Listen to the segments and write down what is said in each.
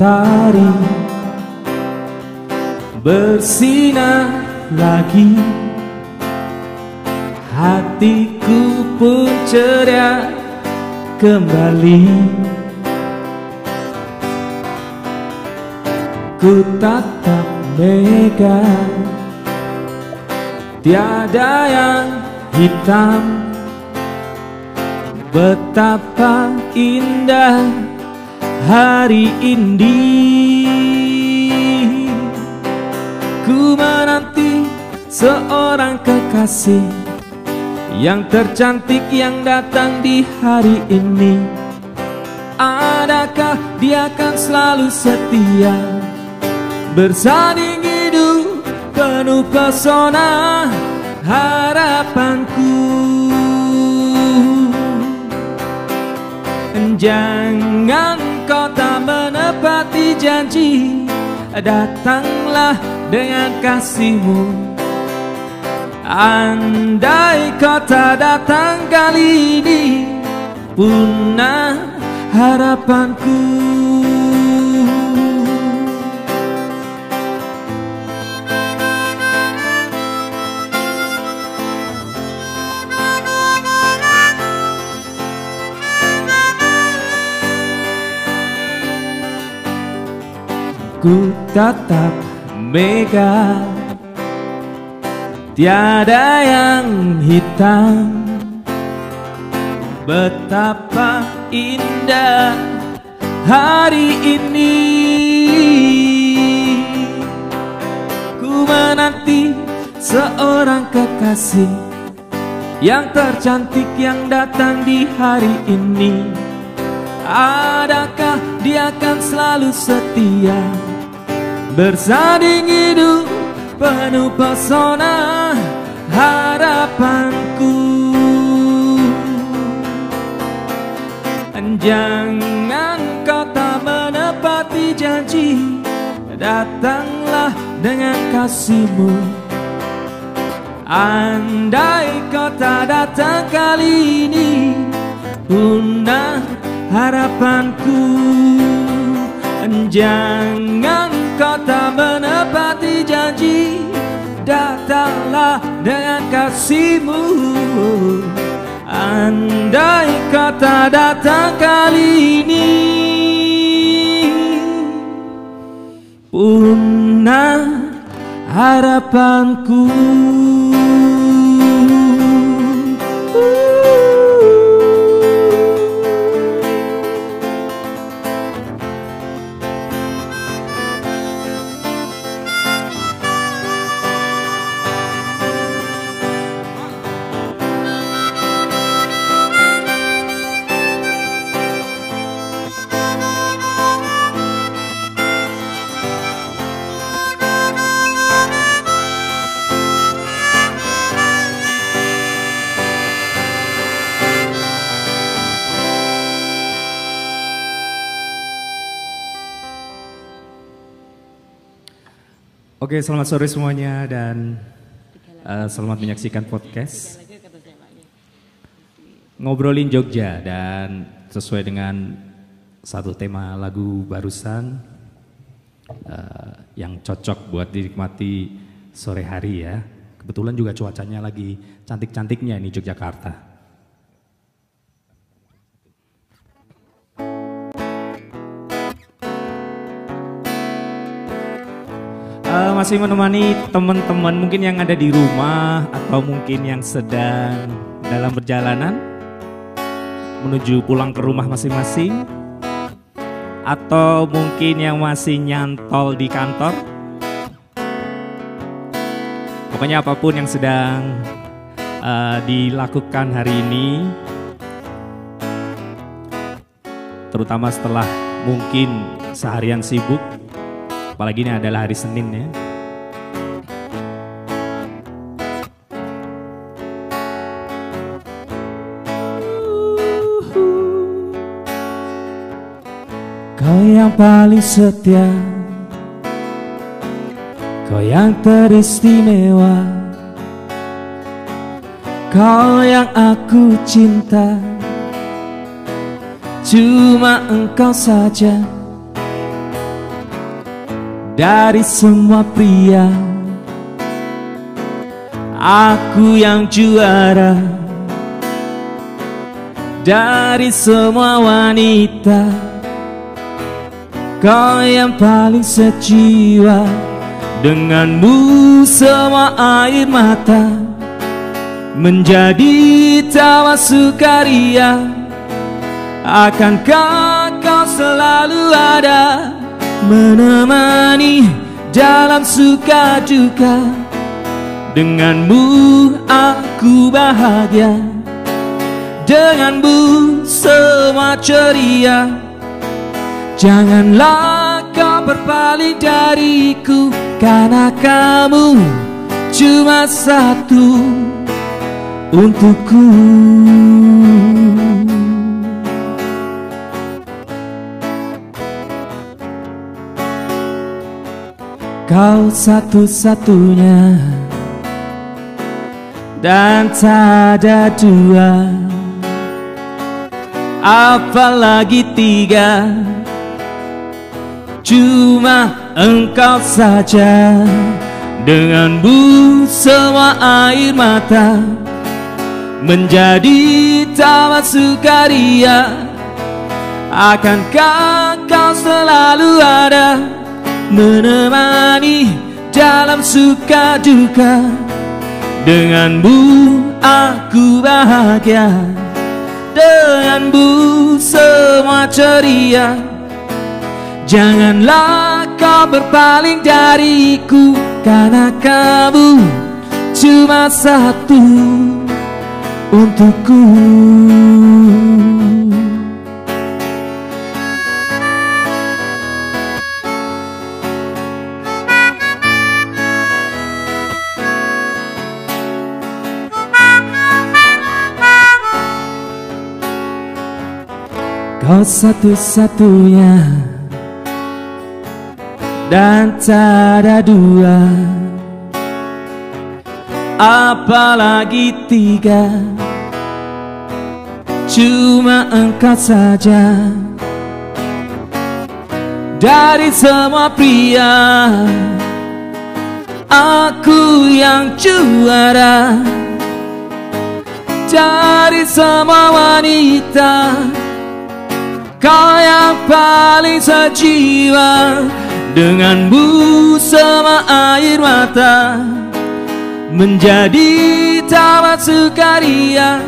matahari bersinar lagi. Hatiku pun ceria kembali. Ku tatap mega. Tiada yang hitam. Betapa indah hari ini. Ku menanti seorang kekasih Yang tercantik yang datang di hari ini. Adakah dia akan selalu setia Bersanding hidup penuh pesona harapanku? Jangan kau tak menepati janji Datanglah dengan kasihmu. Andai kau tak datang kali ini Punah harapanku Ku tatap mega. Tiada yang hitam. Betapa indah hari ini. Ku menanti seorang kekasih Yang tercantik yang datang di hari ini. Adakah dia akan selalu setia Bersanding hidup penuh pesona harapanku. Jangan kau tak menepati janji Datanglah dengan kasihmu. Andai kau tak datang kali ini Punah harapanku. Jangan kasihmu. Andai kau tak datang kali ini Punah harapanku Oke, selamat sore semuanya dan uh, selamat menyaksikan podcast ngobrolin Jogja dan sesuai dengan satu tema lagu barusan uh, yang cocok buat dinikmati sore hari ya. Kebetulan juga cuacanya lagi cantik-cantiknya ini Yogyakarta. Uh, masih menemani teman-teman mungkin yang ada di rumah atau mungkin yang sedang dalam perjalanan menuju pulang ke rumah masing-masing atau mungkin yang masih nyantol di kantor. Pokoknya apa pun yang sedang uh, dilakukan hari ini terutama setelah mungkin seharian sibuk Apalagi ini adalah hari Senin ya. Kau yang paling setia. Kau yang teristimewa. Kau yang aku cinta. Cuma engkau saja dari semua pria. Aku yang juara. Dari semua wanita. Kau yang paling sejiwa. Denganmu semua air mata. Menjadi tawa sukaria. Akankah kau selalu ada menemani dalam suka duka Denganmu aku bahagia. Denganmu semua ceria. Janganlah kau berpaling dariku Karena kamu cuma satu untukku Kau satu-satunya. Dan tak ada dua. Apalagi tiga. Cuma engkau saja. Denganmu semua air mata. Menjadi tawa sukaria. Akankah kau selalu ada menemani dalam suka duka. Denganmu aku bahagia. Denganmu semua ceria. Janganlah kau berpaling dariku Karena kamu cuma satu untukku Kau satu-satunya. Dan tak dua. Apalagi tiga. Cuma engkau saja. Dari semua pria Aku yang juara. Dari semua wanita Kau yang paling sejiwa Denganmu sama air mata Menjadi tawa sukaria.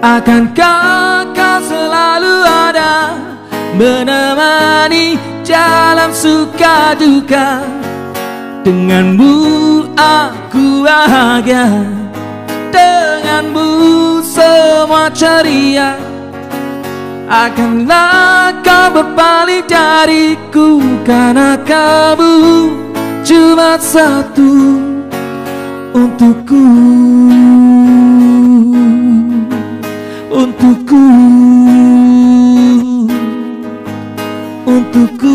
Akankah kau selalu ada Menemani dalam suka duka? Denganmu aku bahagia Denganmu semua ceria Akanlah kau berpaling dariku Karena kamu cuma satu Untukku. Untukku. Untukku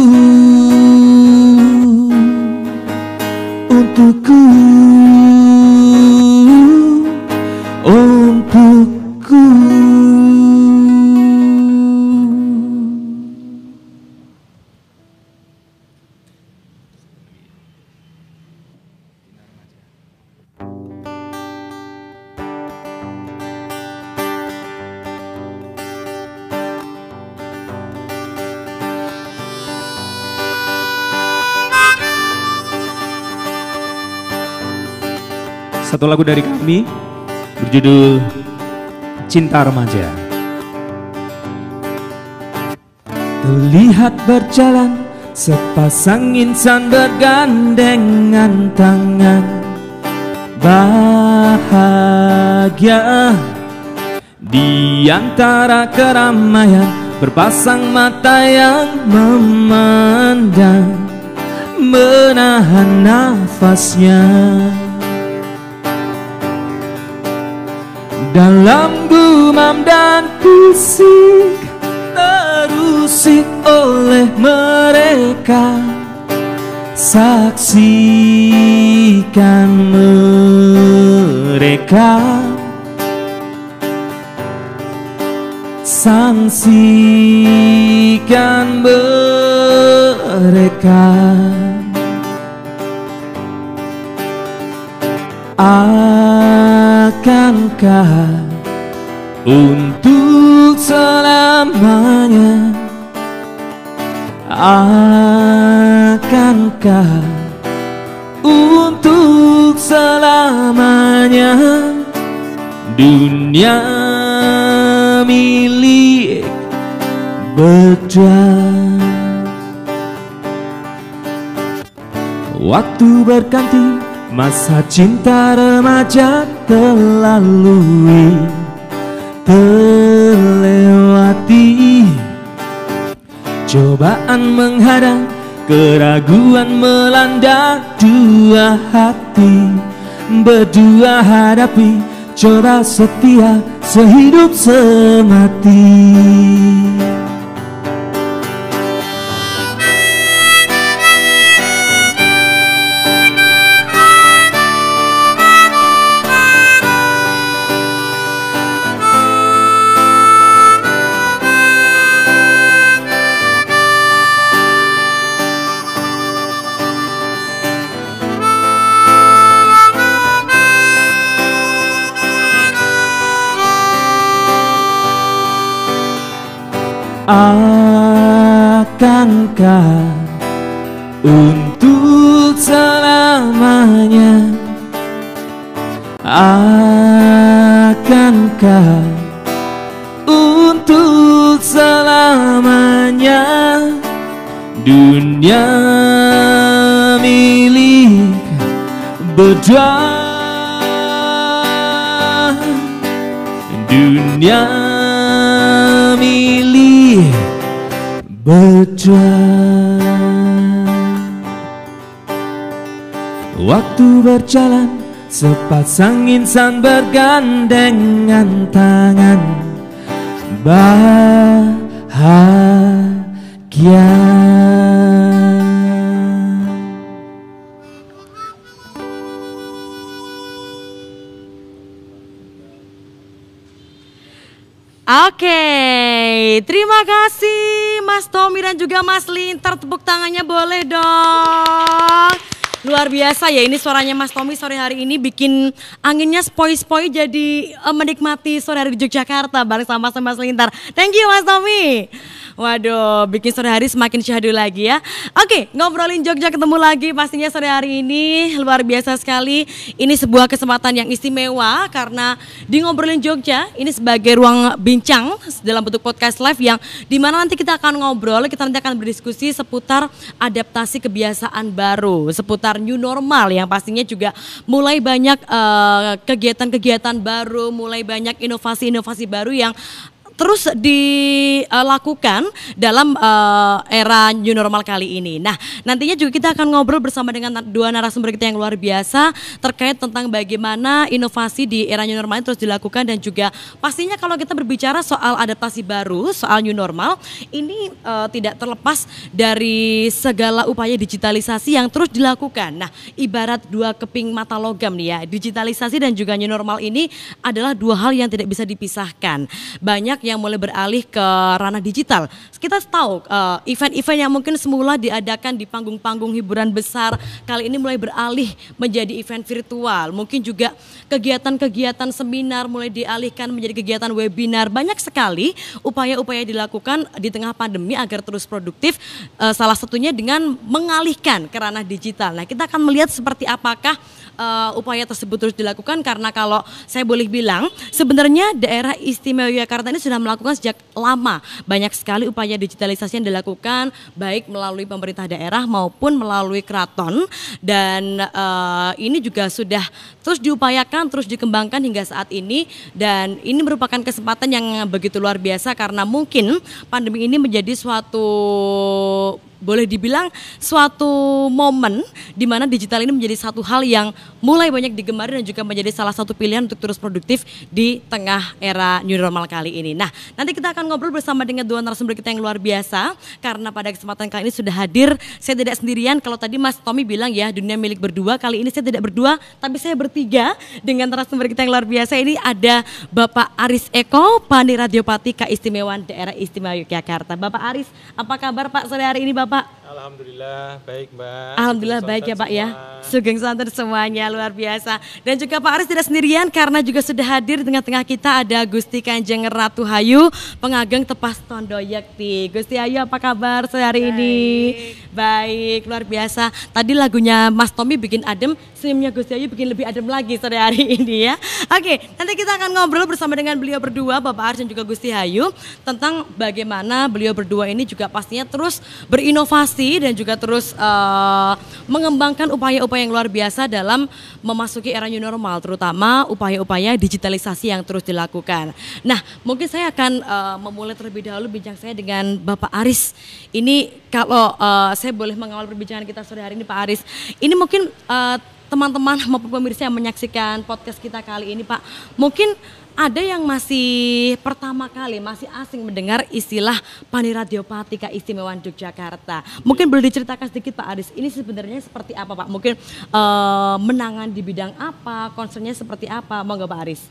Satu lagu dari kami berjudul Cinta Remaja. Terlihat berjalan sepasang insan bergandengan tangan Bahagia di antara keramaian Berpasang mata yang memandang Menahan nafasnya Dalam gumam dan fisik Terusik oleh mereka. Saksikan mereka. Saksikan mereka. Ah. Akankah untuk selamanya Akankah untuk selamanya Dunia milik berdua Waktu berganti Masa cinta remaja terlalui Terlewati. Cobaan menghadang Keraguan melanda dua hati. Berdua hadapi Coba setia sehidup semati Akankah untuk selamanya? Akankah untuk selamanya? Dunia milik berdua Dunia berjuang. Waktu berjalan Sepasang insan bergandengan tangan. Bahagia. Oke, terima kasih Mas Tommy dan juga Mas Lintar. Tepuk tangannya boleh dong. Luar biasa ya ini suaranya Mas Tommy sore hari ini bikin anginnya spoi-spoi jadi uh, menikmati sore hari di Yogyakarta bareng sama Mas Lintar. Thank you Mas Tommy. Waduh, bikin sore hari semakin syahdu lagi ya. Oke, ngobrolin Jogja ketemu lagi pastinya sore hari ini luar biasa sekali. Ini sebuah kesempatan yang istimewa karena di ngobrolin Jogja ini sebagai ruang bincang dalam bentuk podcast live yang di mana nanti kita akan ngobrol, kita nanti akan berdiskusi seputar adaptasi kebiasaan baru, seputar new normal yang pastinya juga mulai banyak eh, kegiatan-kegiatan uh, baru, mulai banyak inovasi-inovasi baru yang terus dilakukan dalam uh, era new normal kali ini. Nah, nantinya juga kita akan ngobrol bersama dengan dua narasumber kita yang luar biasa terkait tentang bagaimana inovasi di era new normal terus dilakukan dan juga pastinya kalau kita berbicara soal adaptasi baru, soal new normal, ini uh, tidak terlepas dari segala upaya digitalisasi yang terus dilakukan. Nah, ibarat dua keping mata logam nih ya, digitalisasi dan juga new normal ini adalah dua hal yang tidak bisa dipisahkan. Banyak yang mulai beralih ke ranah digital. Kita tahu eh, event-event yang mungkin semula diadakan di panggung-panggung hiburan besar kali ini mulai beralih menjadi event virtual. Mungkin juga kegiatan-kegiatan seminar mulai dialihkan menjadi kegiatan webinar. Banyak sekali upaya-upaya dilakukan di tengah pandemi agar terus produktif. Uh, salah satunya dengan mengalihkan ke ranah digital. Nah, kita akan melihat seperti apakah uh, upaya tersebut terus dilakukan karena kalau saya boleh bilang sebenarnya daerah istimewa Yogyakarta ini sudah melakukan sejak lama. Banyak sekali upaya digitalisasi yang dilakukan baik melalui pemerintah daerah maupun melalui keraton. Dan uh, ini juga sudah terus diupayakan terus dikembangkan hingga saat ini dan ini merupakan kesempatan yang begitu luar biasa karena mungkin pandemi ini menjadi suatu boleh dibilang suatu momen di mana digital ini menjadi satu hal yang mulai banyak digemari dan juga menjadi salah satu pilihan untuk terus produktif di tengah era new normal kali ini. Nah, nanti kita akan ngobrol bersama dengan dua narasumber kita yang luar biasa karena pada kesempatan kali ini sudah hadir. Saya tidak sendirian. Kalau tadi Mas Tommy bilang ya dunia milik berdua, kali ini saya tidak berdua, tapi saya bertiga dengan narasumber kita yang luar biasa. Ini ada Bapak Aris Eko, Pani Radiopati Keistimewaan Daerah Istimewa Yogyakarta. Bapak Aris, apa kabar Pak sore hari ini Bapak? Alhamdulillah baik Mbak. Alhamdulillah Sugeng baik ya Pak ya. semua. Sugeng santan semuanya luar biasa. Dan juga Pak Aris tidak sendirian karena juga sudah hadir di tengah-tengah kita ada Gusti Kanjeng Ratu Hayu, pengageng tepas Tondo Yakti. Gusti Hayu apa kabar sore hari ini? Baik, luar biasa. Tadi lagunya Mas Tommy bikin adem, senyumnya Gusti Hayu bikin lebih adem lagi sore hari ini ya. Oke, nanti kita akan ngobrol bersama dengan beliau berdua, Bapak Aris dan juga Gusti Hayu tentang bagaimana beliau berdua ini juga pastinya terus berinovasi dan juga terus eh, mengembangkan upaya-upaya yang luar biasa dalam memasuki era new normal, terutama upaya-upaya digitalisasi yang terus dilakukan. Nah, mungkin saya akan eh, memulai terlebih dahulu bincang saya dengan Bapak Aris. Ini kalau eh, saya boleh mengawal perbincangan kita sore hari ini, Pak Aris. Ini mungkin eh, teman-teman maupun pemirsa yang menyaksikan podcast kita kali ini, Pak, mungkin ada yang masih pertama kali, masih asing mendengar istilah Paniradiopati Keistimewaan Yogyakarta. Mungkin boleh diceritakan sedikit Pak Aris, ini sebenarnya seperti apa Pak? Mungkin eh, menangan di bidang apa, concernnya seperti apa? Monggo Pak Aris.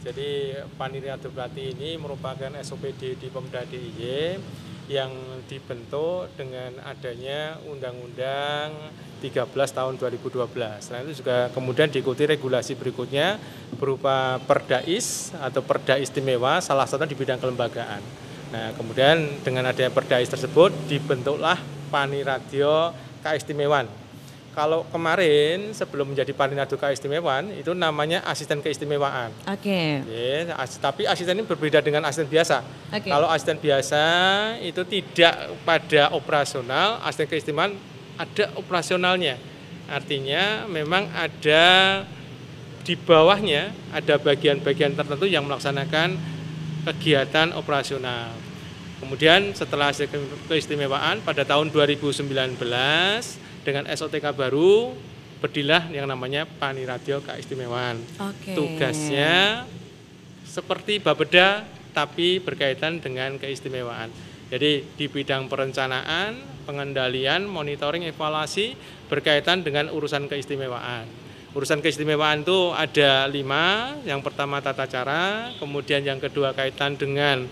Jadi Panitia Dubrati ini merupakan SOPD di Pemda DIY yang dibentuk dengan adanya Undang-Undang 13 tahun 2012. Selain itu juga kemudian diikuti regulasi berikutnya berupa Perdais atau Perda Istimewa salah satu di bidang kelembagaan. Nah, kemudian dengan adanya Perdais tersebut dibentuklah Paniradio Keistimewaan. Kalau kemarin sebelum menjadi Paniradio Keistimewaan itu namanya asisten keistimewaan. Oke. Ya, as- tapi asisten ini berbeda dengan asisten biasa. Oke. Kalau asisten biasa itu tidak pada operasional, asisten keistimewaan ada operasionalnya. Artinya memang ada di bawahnya ada bagian-bagian tertentu yang melaksanakan kegiatan operasional. Kemudian setelah ke- keistimewaan pada tahun 2019 dengan SOTK baru berdirilah yang namanya Paniradio Keistimewaan. Oke. Tugasnya seperti Bapeda tapi berkaitan dengan keistimewaan. Jadi di bidang perencanaan, pengendalian, monitoring, evaluasi berkaitan dengan urusan keistimewaan. Urusan keistimewaan itu ada lima. Yang pertama tata cara, kemudian yang kedua kaitan dengan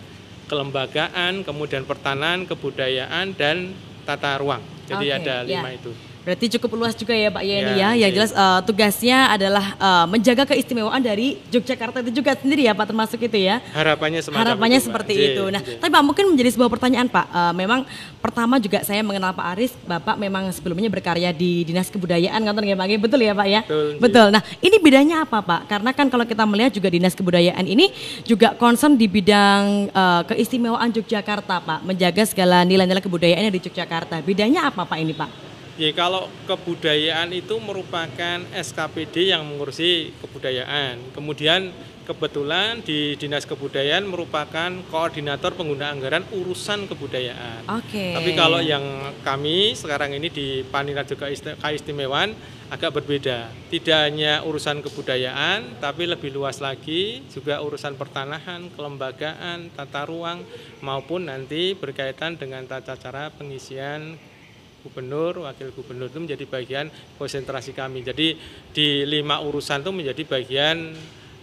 kelembagaan, kemudian pertahanan, kebudayaan, dan tata ruang. Jadi Oke, ada lima ya. itu. Berarti cukup luas juga ya Pak ya ini Ya, ya. Yang iya. jelas eh, tugasnya adalah eh, menjaga keistimewaan dari Yogyakarta itu juga sendiri ya Pak termasuk itu ya. Harapannya semacam Harapannya itu, seperti Iya, itu. Nah, iya. tapi Pak mungkin menjadi sebuah pertanyaan Pak. Eh, memang pertama juga saya mengenal Pak Aris, Bapak memang sebelumnya berkarya di Dinas Kebudayaan, ngoten ya Pak? Betul ya Pak ya? Betul, iya. Betul. Nah, ini bedanya apa Pak? Karena kan kalau kita melihat juga Dinas Kebudayaan ini juga concern di bidang eh, keistimewaan Yogyakarta Pak, menjaga segala nilai-nilai kebudayaan di Yogyakarta. Bedanya apa Pak ini Pak? Ya kalau kebudayaan itu merupakan SKPD yang mengurusi kebudayaan. Kemudian kebetulan di Dinas Kebudayaan merupakan koordinator pengguna anggaran urusan kebudayaan. Oke. Tapi kalau yang kami sekarang ini di Paniradio Keist- Keistimewaan agak berbeda. Tidak hanya urusan kebudayaan, tapi lebih luas lagi juga urusan pertanahan, kelembagaan, tata ruang maupun nanti berkaitan dengan tata cara pengisian gubernur, wakil gubernur itu menjadi bagian konsentrasi kami. Jadi di lima urusan itu menjadi bagian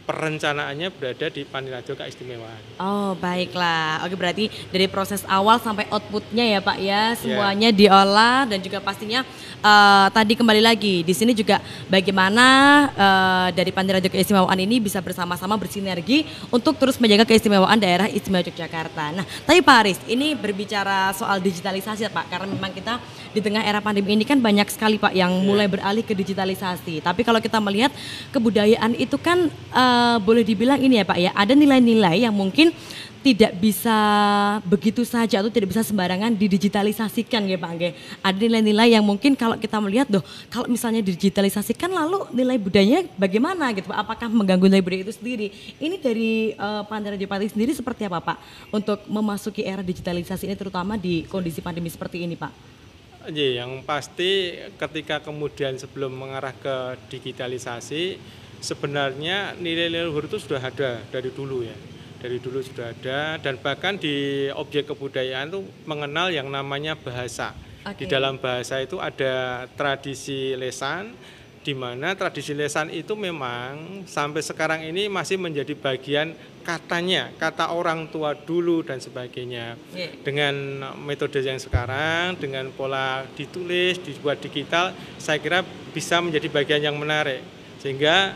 perencanaannya berada di Paniradio Keistimewaan. Oh baiklah, oke berarti dari proses awal sampai outputnya ya Pak ya semuanya diolah dan juga pastinya eh, tadi kembali lagi di sini juga bagaimana eh, dari Panti Radio Keistimewaan ini bisa bersama-sama bersinergi untuk terus menjaga keistimewaan daerah istimewa Yogyakarta. Nah tapi Pak Aris ini berbicara soal digitalisasi ya Pak karena memang kita di tengah era pandemi ini kan banyak sekali Pak yang mulai beralih ke digitalisasi. Tapi kalau kita melihat kebudayaan itu kan eh, boleh dibilang ini ya Pak ya ada nilai-nilai yang mungkin tidak bisa begitu saja atau tidak bisa sembarangan didigitalisasikan ya Pak Angge. Ada nilai-nilai yang mungkin kalau kita melihat doh kalau misalnya didigitalisasikan lalu nilai budayanya bagaimana gitu Pak? Apakah mengganggu nilai budaya itu sendiri? Ini dari uh, Pandara Dipati sendiri seperti apa Pak untuk memasuki era digitalisasi ini terutama di kondisi pandemi seperti ini Pak? Iya, yang pasti ketika kemudian sebelum mengarah ke digitalisasi, sebenarnya nilai-nilai luhur itu sudah ada dari dulu ya. Dari dulu sudah ada dan bahkan di objek kebudayaan itu mengenal yang namanya bahasa. Di Oke. dalam bahasa itu ada tradisi lesan, di mana tradisi lesan itu memang sampai sekarang ini masih menjadi bagian katanya, kata orang tua dulu dan sebagainya. Yeah. Dengan metode yang sekarang, dengan pola ditulis, dibuat digital, saya kira bisa menjadi bagian yang menarik. Sehingga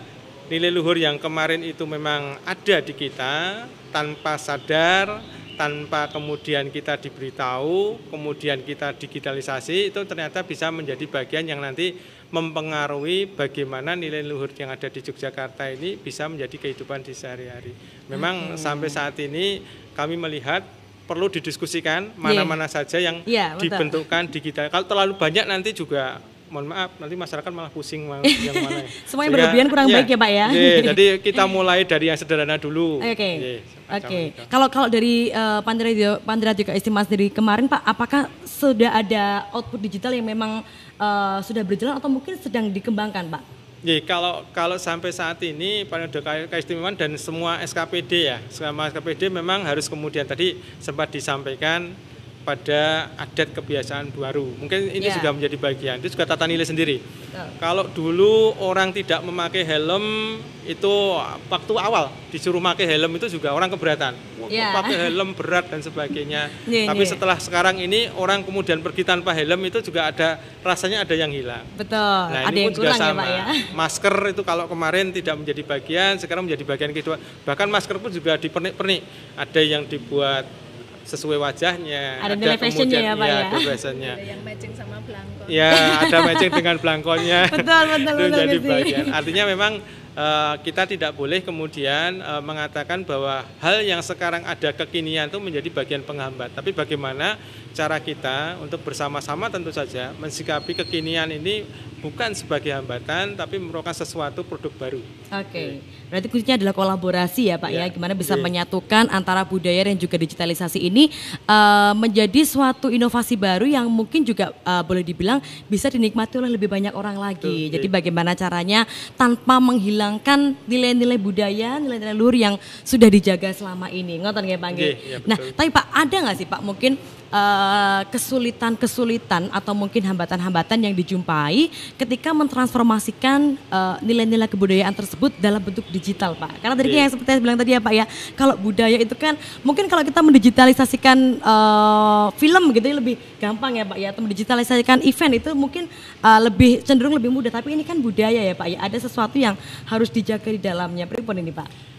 nilai luhur yang kemarin itu memang ada di kita tanpa sadar, tanpa kemudian kita diberitahu, kemudian kita digitalisasi, itu ternyata bisa menjadi bagian yang nanti mempengaruhi bagaimana nilai luhur yang ada di Yogyakarta ini bisa menjadi kehidupan di sehari-hari. Memang hmm. sampai saat ini kami melihat perlu didiskusikan iya. mana-mana yeah. saja yang yeah, dibentukkan digital. Kalau terlalu banyak nanti juga mohon maaf nanti masyarakat malah pusing yang mana. Ya. Semuanya berlebihan kurang ya, baik ya Pak ya. Yeah, jadi kita mulai dari yang sederhana dulu. Oke. Okay. Yeah, Oke. Okay. Kalau kalau dari uh, Pandira Pandira juga Istimas dari kemarin Pak, apakah sudah ada output digital yang memang uh, sudah berjalan atau mungkin sedang dikembangkan, Pak? Ya, kalau kalau sampai saat ini pada keistimewaan dan semua SKPD ya, semua SKPD memang harus kemudian tadi sempat disampaikan pada adat kebiasaan baru. Mungkin ini yeah. sudah menjadi bagian. Itu juga tata nilai sendiri. Betul. Kalau dulu orang tidak memakai helm itu waktu awal disuruh pakai helm itu juga orang keberatan. Yeah. Pakai helm berat dan sebagainya. Yeah, Tapi yeah. setelah sekarang ini orang kemudian pergi tanpa helm itu juga ada rasanya ada yang hilang. Betul. Nah, ada ini pun juga ya, sama. Ya, ya. Masker itu kalau kemarin tidak menjadi bagian, sekarang menjadi bagian kedua. Bahkan masker pun juga dipernik-pernik. Ada yang dibuat sesuai wajahnya. Ada, ada kemudian ya, Pak ya. Ada fashionnya. Ada yang matching sama belangko. Ya, ada matching dengan belangkonya. betul, betul, betul. jadi bagian. Artinya memang uh, kita tidak boleh kemudian uh, mengatakan bahwa hal yang sekarang ada kekinian itu menjadi bagian penghambat. Tapi bagaimana cara kita untuk bersama-sama tentu saja mensikapi kekinian ini bukan sebagai hambatan tapi merupakan sesuatu produk baru. Oke. Okay. Berarti kuncinya adalah kolaborasi ya Pak ya, ya. gimana bisa yeah. menyatukan antara budaya dan juga digitalisasi ini uh, menjadi suatu inovasi baru yang mungkin juga uh, boleh dibilang bisa dinikmati oleh lebih banyak orang lagi. Betul, Jadi bagaimana caranya tanpa menghilangkan nilai-nilai budaya, nilai-nilai luhur yang sudah dijaga selama ini. Ngotot ya Pak? Yeah, yeah, nah, tapi Pak ada nggak sih Pak mungkin kesulitan-kesulitan uh, atau mungkin hambatan-hambatan yang dijumpai ketika mentransformasikan uh, nilai-nilai kebudayaan tersebut dalam bentuk digital, Pak. Karena tadi yeah. yang seperti saya bilang tadi ya, Pak ya, kalau budaya itu kan mungkin kalau kita mendigitalisasikan uh, film gitu ya lebih gampang ya, Pak ya, atau mendigitalisasikan event itu mungkin uh, lebih cenderung lebih mudah. Tapi ini kan budaya ya, Pak ya, ada sesuatu yang harus dijaga di dalamnya. Pripun ini, Pak?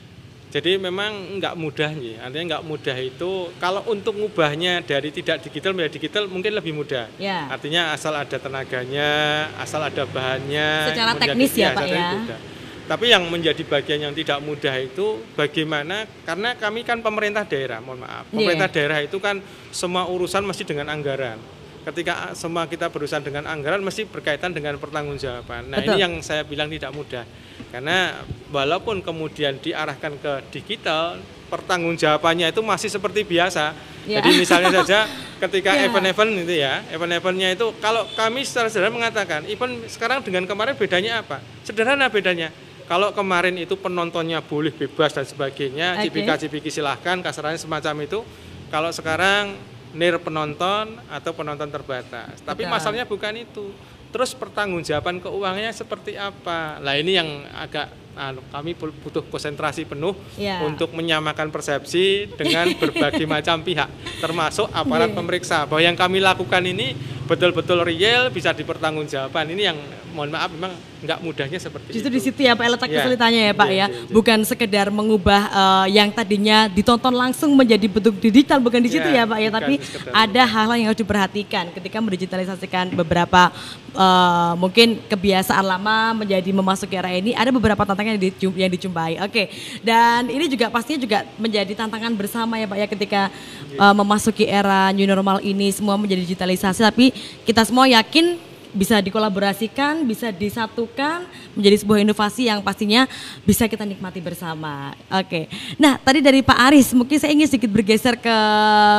Jadi memang nggak mudah nih, artinya nggak mudah itu kalau untuk ngubahnya dari tidak digital menjadi digital mungkin lebih mudah. Ya. Artinya asal ada tenaganya, asal ada bahannya. Secara teknis ya, Pak ya. Mudah. Tapi yang menjadi bagian yang tidak mudah itu bagaimana karena kami kan pemerintah daerah, mohon maaf. Iya. Pemerintah yeah. daerah itu kan semua urusan mesti dengan anggaran ketika semua kita berurusan dengan anggaran mesti berkaitan dengan pertanggungjawaban. Nah, Betul. ini yang saya bilang tidak mudah. Karena walaupun kemudian diarahkan ke digital, pertanggungjawabannya itu masih seperti biasa. Ya. Jadi misalnya saja ketika ya. event-event ya. itu ya, event-eventnya itu kalau kami secara sederhana mengatakan, event sekarang dengan kemarin bedanya apa? Sederhana bedanya. Kalau kemarin itu penontonnya boleh bebas dan sebagainya, okay. cipika-cipiki silahkan, kasarannya semacam itu. Kalau sekarang nir penonton atau penonton terbatas. Tapi Betul. masalahnya bukan itu. Terus pertanggungjawaban keuangannya seperti apa? Nah ini yang agak kami butuh konsentrasi penuh ya. untuk menyamakan persepsi dengan berbagai macam pihak, termasuk aparat yeah. pemeriksa. Bahwa yang kami lakukan ini betul-betul real, bisa dipertanggungjawabkan. Ini yang mohon maaf memang nggak mudahnya seperti Justru itu. di situ ya Pak letak ya. kesulitannya ya Pak ya, ya. ya. Bukan sekedar mengubah uh, yang tadinya ditonton langsung menjadi bentuk digital bukan di situ ya, ya Pak ya, tapi ada hal-hal yang harus diperhatikan ketika mendigitalisasikan beberapa uh, mungkin kebiasaan lama menjadi memasuki era ini ada beberapa tantangan yang dijumpai. Oke. Okay. Dan ini juga pastinya juga menjadi tantangan bersama ya Pak ya ketika uh, memasuki era new normal ini semua menjadi digitalisasi tapi kita semua yakin bisa dikolaborasikan, bisa disatukan menjadi sebuah inovasi yang pastinya bisa kita nikmati bersama. Oke. Nah, tadi dari Pak Aris, mungkin saya ingin sedikit bergeser ke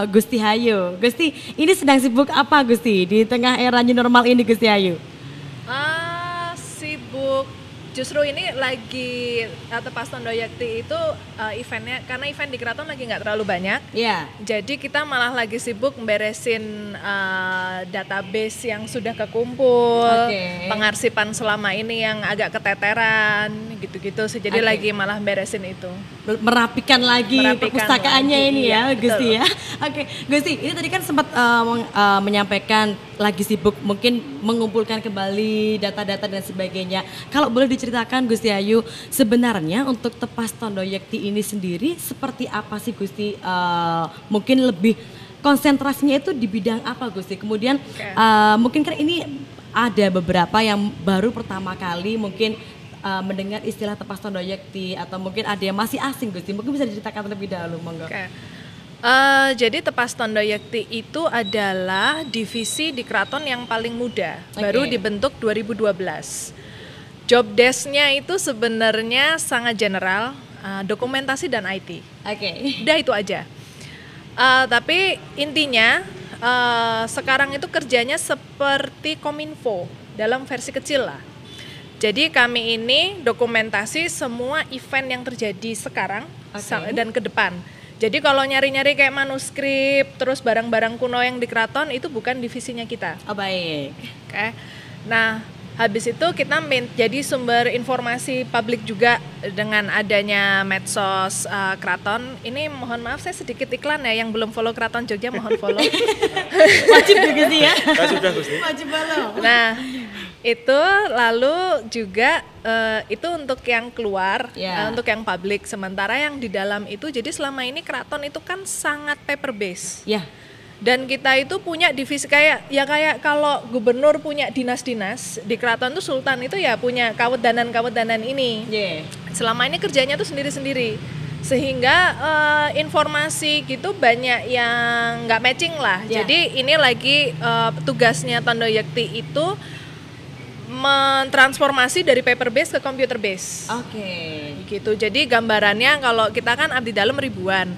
Gusti Hayu. Gusti, ini sedang sibuk apa Gusti di tengah era new normal ini Gusti Hayu? Ah, justru ini lagi uh, Tepas Tondo Yakti itu uh, eventnya karena event di keraton lagi nggak terlalu banyak. Ya. Jadi kita malah lagi sibuk beresin uh, database yang sudah kekumpul, Oke. pengarsipan selama ini yang agak keteteran, gitu-gitu. Jadi Oke. lagi malah beresin itu. merapikan lagi Merapikan perpustakaannya lagi, ini iya, ya Gusti betul. ya. Oke, Gusti, ini tadi kan sempat uh, uh, menyampaikan lagi sibuk mungkin mengumpulkan kembali data-data dan sebagainya. Kalau boleh diceritakan Gusti Ayu, sebenarnya untuk Tepas Tondo Yekti ini sendiri seperti apa sih Gusti? Uh, mungkin lebih konsentrasinya itu di bidang apa Gusti? Kemudian uh, mungkin kan ini ada beberapa yang baru pertama kali mungkin uh, mendengar istilah tepas tondo yakti atau mungkin ada yang masih asing Gusti mungkin bisa diceritakan terlebih dahulu monggo Oke. Eh, jadi Tepas Tondo Yakti itu adalah divisi di keraton yang paling muda, Oke. baru dibentuk 2012. Job desk-nya itu sebenarnya sangat general, eh, dokumentasi dan IT. oke Udah itu aja. Eh, tapi intinya eh, sekarang itu kerjanya seperti kominfo dalam versi kecil lah. Jadi kami ini dokumentasi semua event yang terjadi sekarang sa- dan ke depan. Jadi kalau nyari-nyari kayak manuskrip, terus barang-barang kuno yang di keraton itu bukan divisinya kita. oh baik Oke. Nah, habis itu kita min- jadi sumber informasi publik juga dengan adanya medsos uh, keraton. Ini mohon maaf saya sedikit iklan ya yang belum follow keraton Jogja mohon follow. wajib tuh Gusti ya Saya sudah Gusti. wajib follow nah, itu lalu juga eh, itu untuk yang keluar, Ya. eh, untuk yang publik. Sementara yang di dalam itu jadi selama ini keraton itu kan sangat paper base. ya Dan kita itu punya divisi kayak ya kayak kalau gubernur punya dinas-dinas di keraton tuh sultan itu ya punya kawet-danan-kawet-danan ini. yeah. Selama ini kerjanya tuh sendiri-sendiri. Sehingga eh, informasi gitu banyak yang nggak matching lah. Ya. Jadi ini lagi eh, tugasnya Tondo Yakti itu mentransformasi dari paper base ke computer base oke gitu. Jadi gambarannya kalau kita kan abdi dalam ribuan.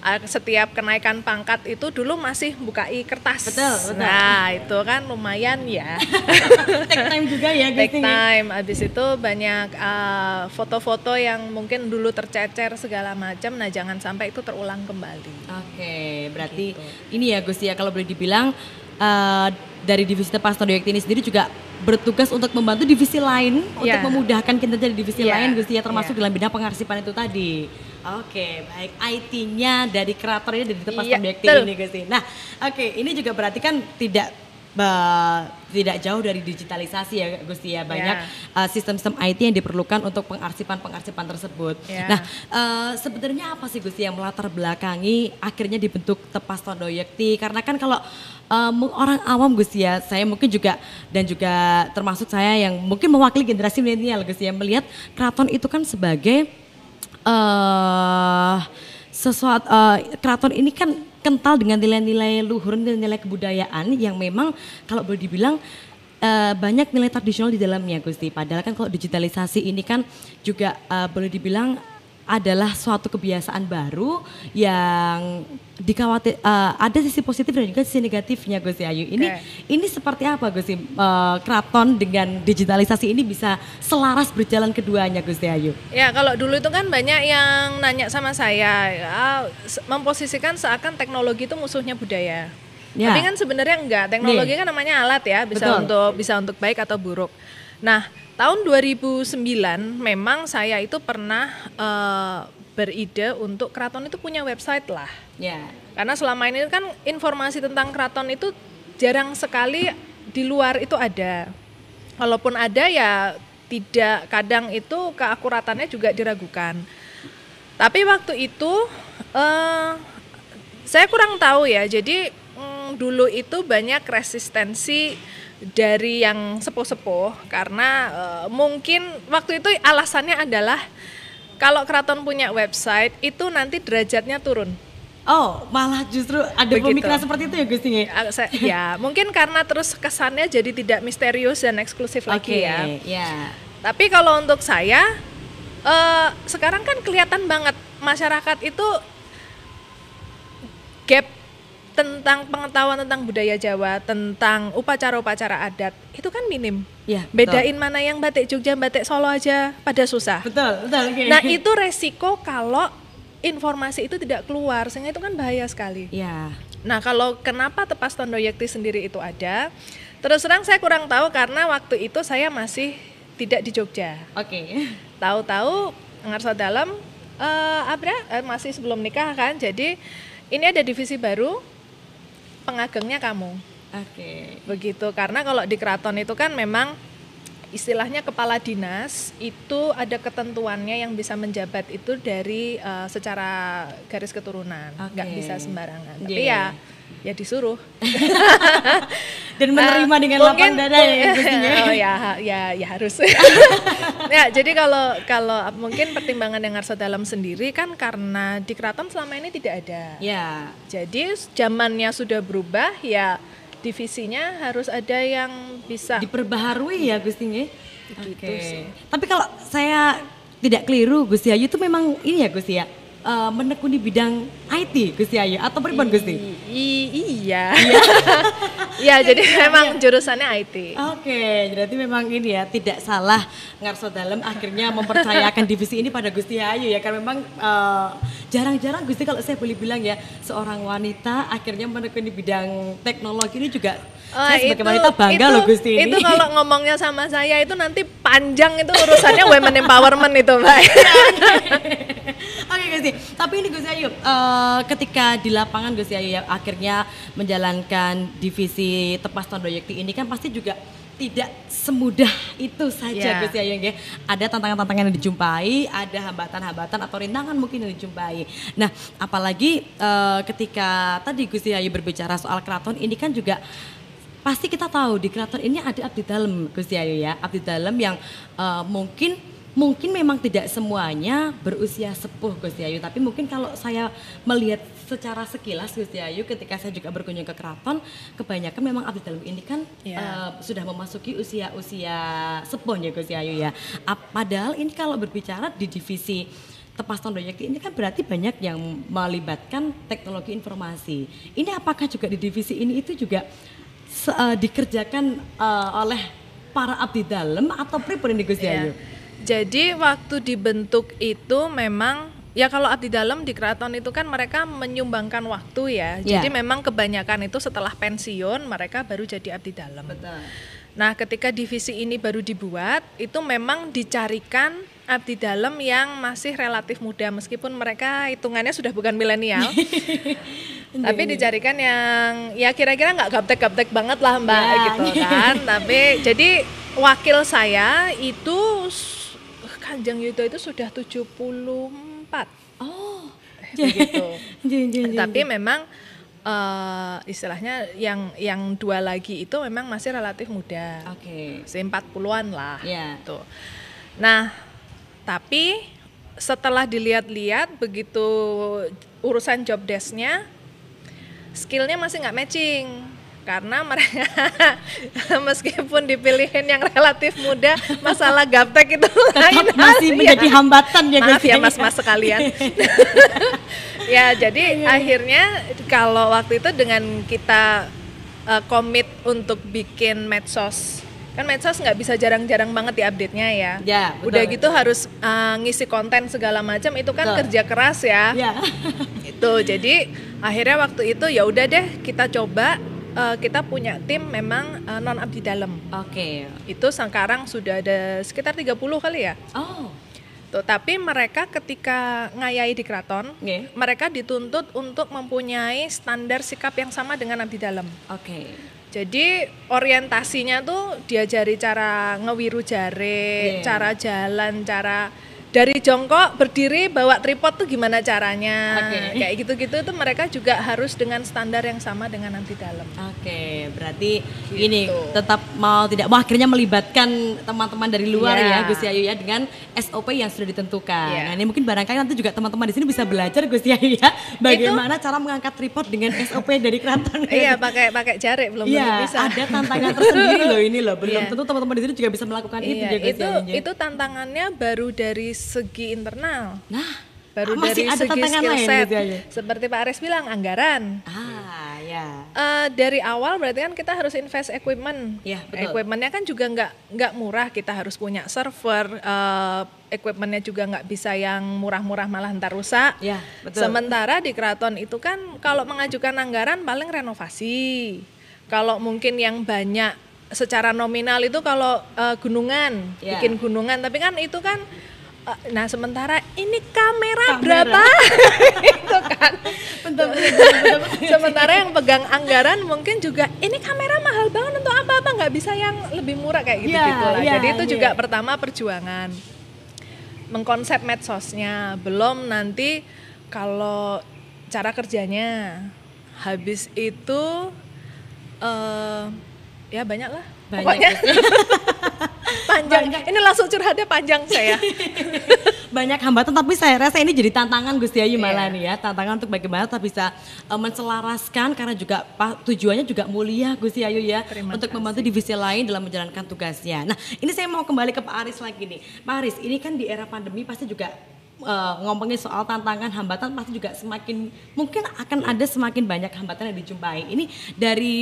Ah, Setiap kenaikan pangkat itu dulu masih bukai kertas. Betul, betul. Nah, itu kan lumayan ya. take time juga ya Take time. Habis itu banyak ah, foto-foto yang mungkin dulu tercecer segala macam. Nah, jangan sampai itu terulang kembali. Oke, berarti Gitu. ini ya Gus ya kalau boleh dibilang eh, dari divisi Tepas Tondo Yakti ini sendiri juga bertugas untuk membantu divisi lain untuk Iya. memudahkan kinerja di divisi Iya, lain Gus ya termasuk iya. dalam bidang pengarsipan itu tadi. Oke, baik IT-nya dari kreator ini dari Tondo Yakti betul. ini Gus Nah, oke, ini juga berarti kan tidak tidak jauh dari digitalisasi ya Gusti ya banyak Ya. uh, sistem-sistem IT yang diperlukan untuk pengarsipan-pengarsipan tersebut. Ya. Nah, uh, sebenarnya apa sih Gusti yang melatar belakangi akhirnya dibentuk Tepas Tondo Yakti? Karena kan kalau uh, orang awam Gusti ya, saya mungkin juga dan juga termasuk saya yang mungkin mewakili generasi milenial Gusti ya melihat keraton itu kan sebagai eh sesuatu eh, keraton ini kan kental dengan nilai-nilai luhur, nilai-nilai kebudayaan yang memang kalau boleh dibilang eh, banyak nilai tradisional di dalamnya Gusti. Padahal kan kalau digitalisasi ini kan juga eh, boleh dibilang adalah suatu kebiasaan baru yang dikhawatir eh, ada sisi positif dan juga sisi negatifnya Gusti Ayu. Ini Oke. ini seperti apa Gusti Eh, keraton dengan digitalisasi ini bisa selaras berjalan keduanya Gusti Ayu? Ya kalau dulu itu kan banyak yang nanya sama saya, ya, se- memposisikan seakan teknologi itu musuhnya budaya. Ya. Tapi kan sebenarnya enggak. Teknologi kan namanya alat ya, bisa Betul. untuk bisa untuk baik atau buruk. Nah tahun 2009 memang saya itu pernah eh, beride untuk keraton itu punya website lah. Ya. Karena selama ini kan informasi tentang keraton itu jarang sekali di luar itu ada. Walaupun ada ya tidak kadang itu keakuratannya juga diragukan. Tapi waktu itu eh saya kurang tahu ya. Jadi mm, dulu itu banyak resistensi dari yang sepuh-sepuh karena eh, mungkin waktu itu alasannya adalah kalau keraton punya website itu nanti derajatnya turun. Oh, malah justru ada Begitu. pemikiran seperti itu ya Gusti? Saya- ya mungkin karena terus kesannya jadi tidak misterius dan eksklusif lagi ya. ya. Tapi kalau untuk saya eh sekarang kan kelihatan banget masyarakat itu gap tentang pengetahuan tentang budaya Jawa, tentang upacara-upacara adat itu kan minim. Ya, Bedain mana yang batik Jogja, batik Solo aja pada susah. Betul, betul. oke. Nah itu resiko kalau informasi itu tidak keluar, sehingga itu kan bahaya sekali. ya. Nah kalau kenapa tepas tondo yakti sendiri itu ada, terus terang saya kurang tahu karena waktu itu saya masih tidak di Jogja. Oke. Tahu-tahu ngarso dalam eh Abra eh, masih sebelum nikah kan, jadi ini ada divisi baru pengagengnya kamu. Oke. Begitu karena kalau di keraton itu kan memang istilahnya kepala dinas itu ada ketentuannya yang bisa menjabat itu dari eh, secara garis keturunan, nggak Oke. bisa sembarangan. Iya. Tapi ya ya disuruh. Dan menerima Nah, dengan mungkin- lapang dada ya oh ya ya ya harus. ya jadi kalau kalau mungkin pertimbangan yang harus dalam sendiri kan karena di keraton selama ini tidak ada. Ya. Jadi zamannya sudah berubah ya divisinya harus ada yang bisa Diperbaharui ya Gustinya. Begitu Oke. sih. Tapi kalau saya tidak keliru Gusti Ayu itu memang ini ya Gusti ya. eh, menekuni bidang IT Gusti Ayu atau pribon Gusti? I- iya. Iya, jadi memang jurusannya IT. Oke, berarti memang ini ya tidak salah Ngarso Dalem akhirnya mempercayakan divisi ini pada Gusti Ayu ya kan memang eh, jarang-jarang Gusti kalau saya boleh bilang ya seorang wanita akhirnya menekuni bidang teknologi ini juga Wah, saya sebagai wanita bangga itu- loh Gusti ini. Itu kalau ngomongnya sama saya itu nanti panjang itu urusannya women empowerment itu, Mbak. Oke Gusti, tapi ini Gusti Ayu, eh, ketika di lapangan Gusti Ayu ya akhirnya menjalankan divisi Tepas Tondo Yekti ini kan pasti juga tidak semudah itu saja Ya. Gusti Ayu ya. Ada tantangan-tantangan yang dijumpai, ada hambatan-hambatan atau rintangan mungkin yang dijumpai. Nah, apalagi eh, ketika tadi Gusti Ayu berbicara soal keraton ini kan juga pasti kita tahu di keraton ini ada abdi dalam Gusti Ayu ya, abdi dalam yang eh, mungkin mungkin memang tidak semuanya berusia sepuh Gusti Ayu, tapi mungkin kalau saya melihat secara sekilas Gusti Ayu ketika saya juga berkunjung ke keraton, kebanyakan memang abdi dalam ini kan Ya. eh, sudah memasuki usia-usia sepuh ya Gusti Ayu ya. Ap- Padahal ini kalau berbicara di divisi Tepas Tondo Yakti ini kan berarti banyak yang melibatkan teknologi informasi. Ini apakah juga di divisi ini itu juga eh, dikerjakan eh, oleh para abdi dalam atau pripun ini Gusti Iya. Ayu? Jadi waktu dibentuk itu memang ya kalau abdi dalam di keraton itu kan mereka menyumbangkan waktu ya. Ya. Jadi memang kebanyakan itu setelah pensiun mereka baru jadi abdi dalam. Betul. Nah, ketika divisi ini baru dibuat, itu memang dicarikan abdi dalam yang masih relatif muda meskipun mereka hitungannya sudah bukan milenial. tapi dicarikan yang ya kira-kira nggak gaptek-gaptek banget lah Mbak Ya, gitu kan. tapi jadi wakil saya itu Kanjeng Yudo itu sudah 74. Oh. Begitu. Tapi memang eh, istilahnya yang yang dua lagi itu memang masih relatif muda. Oke. Masih 40-an lah. Ya. Gitu. Nah, tapi setelah dilihat-lihat begitu urusan job desk-nya skillnya masih nggak matching karena mereka meskipun dipilihin yang relatif muda masalah gaptek itu lain masih hal, menjadi ya. hambatan ya Maaf ya mas-mas sekalian. ya jadi akhirnya kalau waktu itu dengan kita uh, komit untuk bikin medsos kan medsos nggak bisa jarang-jarang banget diupdate-nya ya. Ya, betul, Udah gitu harus uh, ngisi konten segala macam itu kan Betul. kerja keras ya. Ya. Itu jadi akhirnya waktu itu ya udah deh kita coba uh, kita punya tim memang non abdi dalam. Oke. Itu sekarang sudah ada sekitar 30 kali ya. Oh. Tuh, tapi mereka ketika ngayai di keraton, Nggih. mereka dituntut untuk mempunyai standar sikap yang sama dengan abdi dalam. Oke. Jadi orientasinya tuh diajari cara ngewiru jare, Iya. cara jalan, cara dari jongkok berdiri bawa tripod tuh gimana caranya. Oke. Kayak gitu-gitu tuh mereka juga harus dengan standar yang sama dengan abdi dalam. Oke, berarti Gitu. ini tetap mau tidak mau akhirnya melibatkan teman-teman dari luar Iya. ya Gus Yayu ya dengan SOP yang sudah ditentukan. Iya. Nah, ini mungkin barangkali nanti juga teman-teman di sini bisa belajar Gus Yayu ya bagaimana cara mengangkat tripod dengan SOP dari keraton. iya, pakai pakai jare belum tentu Iya, bisa. ada tantangan tersendiri loh ini loh. Belum Iya. tentu teman-teman di sini juga bisa melakukan itu Iya, ya itu itu tantangannya baru dari segi internal. Nah, Baru masih dari ada segi skill set. Yayu. Seperti Pak Ares bilang anggaran. Ah, ya. Ya. Eh, dari awal berarti kan kita harus invest equipment. Iya, betul. Equipmentnya kan juga nggak nggak murah. Kita harus punya server. eh, equipmentnya juga nggak bisa yang murah-murah malah ntar rusak. Ya, betul. Sementara di keraton itu kan kalau mengajukan anggaran paling renovasi. Kalau mungkin yang banyak secara nominal itu kalau eh, gunungan, Ya. bikin gunungan. Tapi kan itu kan Nah sementara ini kamera, Kamera. berapa? itu kan. Sementara yang pegang anggaran mungkin juga ini kamera mahal banget untuk apa-apa nggak bisa yang lebih murah kayak gitu gitu Iya, lah. iya, Jadi itu iya. juga pertama perjuangan mengkonsep medsosnya. Belum nanti kalau cara kerjanya habis itu eh ya banyak lah. Banyak Pokoknya panjang. Ini langsung curhatnya panjang saya. banyak hambatan tapi saya rasa ini jadi tantangan Gusti Ayu malah Iya. nih ya tantangan untuk bagaimana kita bisa eh, menselaraskan karena juga tujuannya juga mulia Gusti Ayu ya Terima untuk membantu divisi lain dalam menjalankan tugasnya. Nah ini saya mau kembali ke Pak Aris lagi nih Pak Aris ini kan di era pandemi pasti juga eh, ngomongin soal tantangan hambatan pasti juga semakin mungkin akan ada semakin banyak hambatan yang dijumpai. Ini dari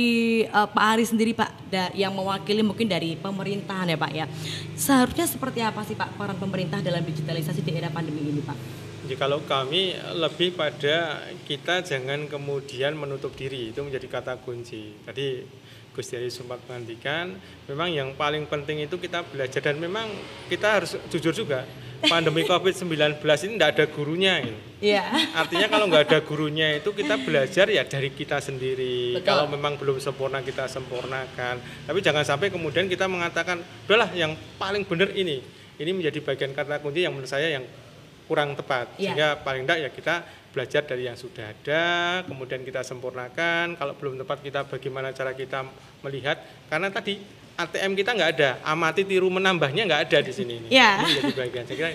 eh, Pak Aris sendiri Pak da- yang mewakili mungkin dari pemerintahan ya Pak ya. Seharusnya seperti apa sih Pak peran pemerintah dalam digitalisasi di era pandemi ini Pak? Jadi kalau kami lebih pada kita jangan kemudian menutup diri itu menjadi kata kunci. Tadi Gus Dari sempat menghentikan, memang yang paling penting itu kita belajar dan memang kita harus jujur juga pandemi COVID-19 ini tidak ada gurunya. Gitu. Iya. Artinya kalau nggak ada gurunya itu kita belajar ya dari kita sendiri. Betul. Kalau memang belum sempurna kita sempurnakan. Tapi jangan sampai kemudian kita mengatakan, udahlah yang paling benar ini. Ini menjadi bagian kata kunci yang menurut saya yang kurang tepat. Iya. Sehingga paling tidak ya kita belajar dari yang sudah ada, kemudian kita sempurnakan. Kalau belum tepat kita bagaimana cara kita melihat. Karena tadi ATM kita nggak ada, amati tiru menambahnya nggak ada di sini. Ini. Iya. Ini jadi bagian. Saya kira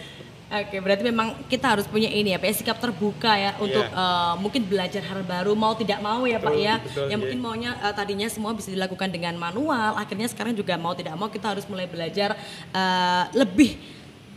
Oke, berarti memang kita harus punya ini ya, Pak, ya, sikap terbuka ya untuk eh, mungkin belajar hal baru mau tidak mau ya, Pak Betul, ya. betul, yang iya. mungkin maunya eh, tadinya semua bisa dilakukan dengan manual, akhirnya sekarang juga mau tidak mau kita harus mulai belajar eh, lebih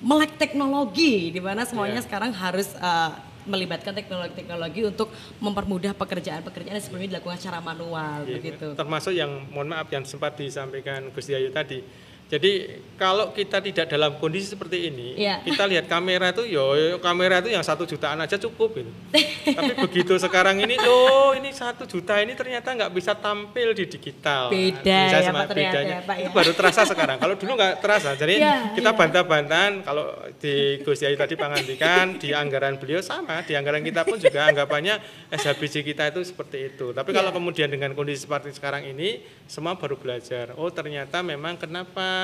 melek teknologi di mana semuanya Iya. sekarang harus eh, melibatkan teknologi-teknologi untuk mempermudah pekerjaan-pekerjaan yang sebelumnya dilakukan secara manual Iya, begitu. Termasuk yang mohon maaf yang sempat disampaikan Gus Yayu tadi. Jadi kalau kita tidak dalam kondisi seperti ini, Iya. kita lihat kamera itu, yo, yo, kamera itu yang satu jutaan aja cukup gitu. Tapi begitu sekarang ini, loh ini satu juta ini ternyata nggak bisa tampil di digital. Beda Bisa ya, sama Pak, bedanya. ya, Pak, ya. Itu baru terasa sekarang. Kalau dulu nggak terasa. Jadi Iya, kita iya. bantah-bantahan. Kalau di Gus Yayu tadi pengantikan, di anggaran beliau sama, di anggaran kita pun juga anggapannya SHBC kita itu seperti itu. Tapi kalau Iya. kemudian dengan kondisi seperti sekarang ini, semua baru belajar. Oh ternyata memang kenapa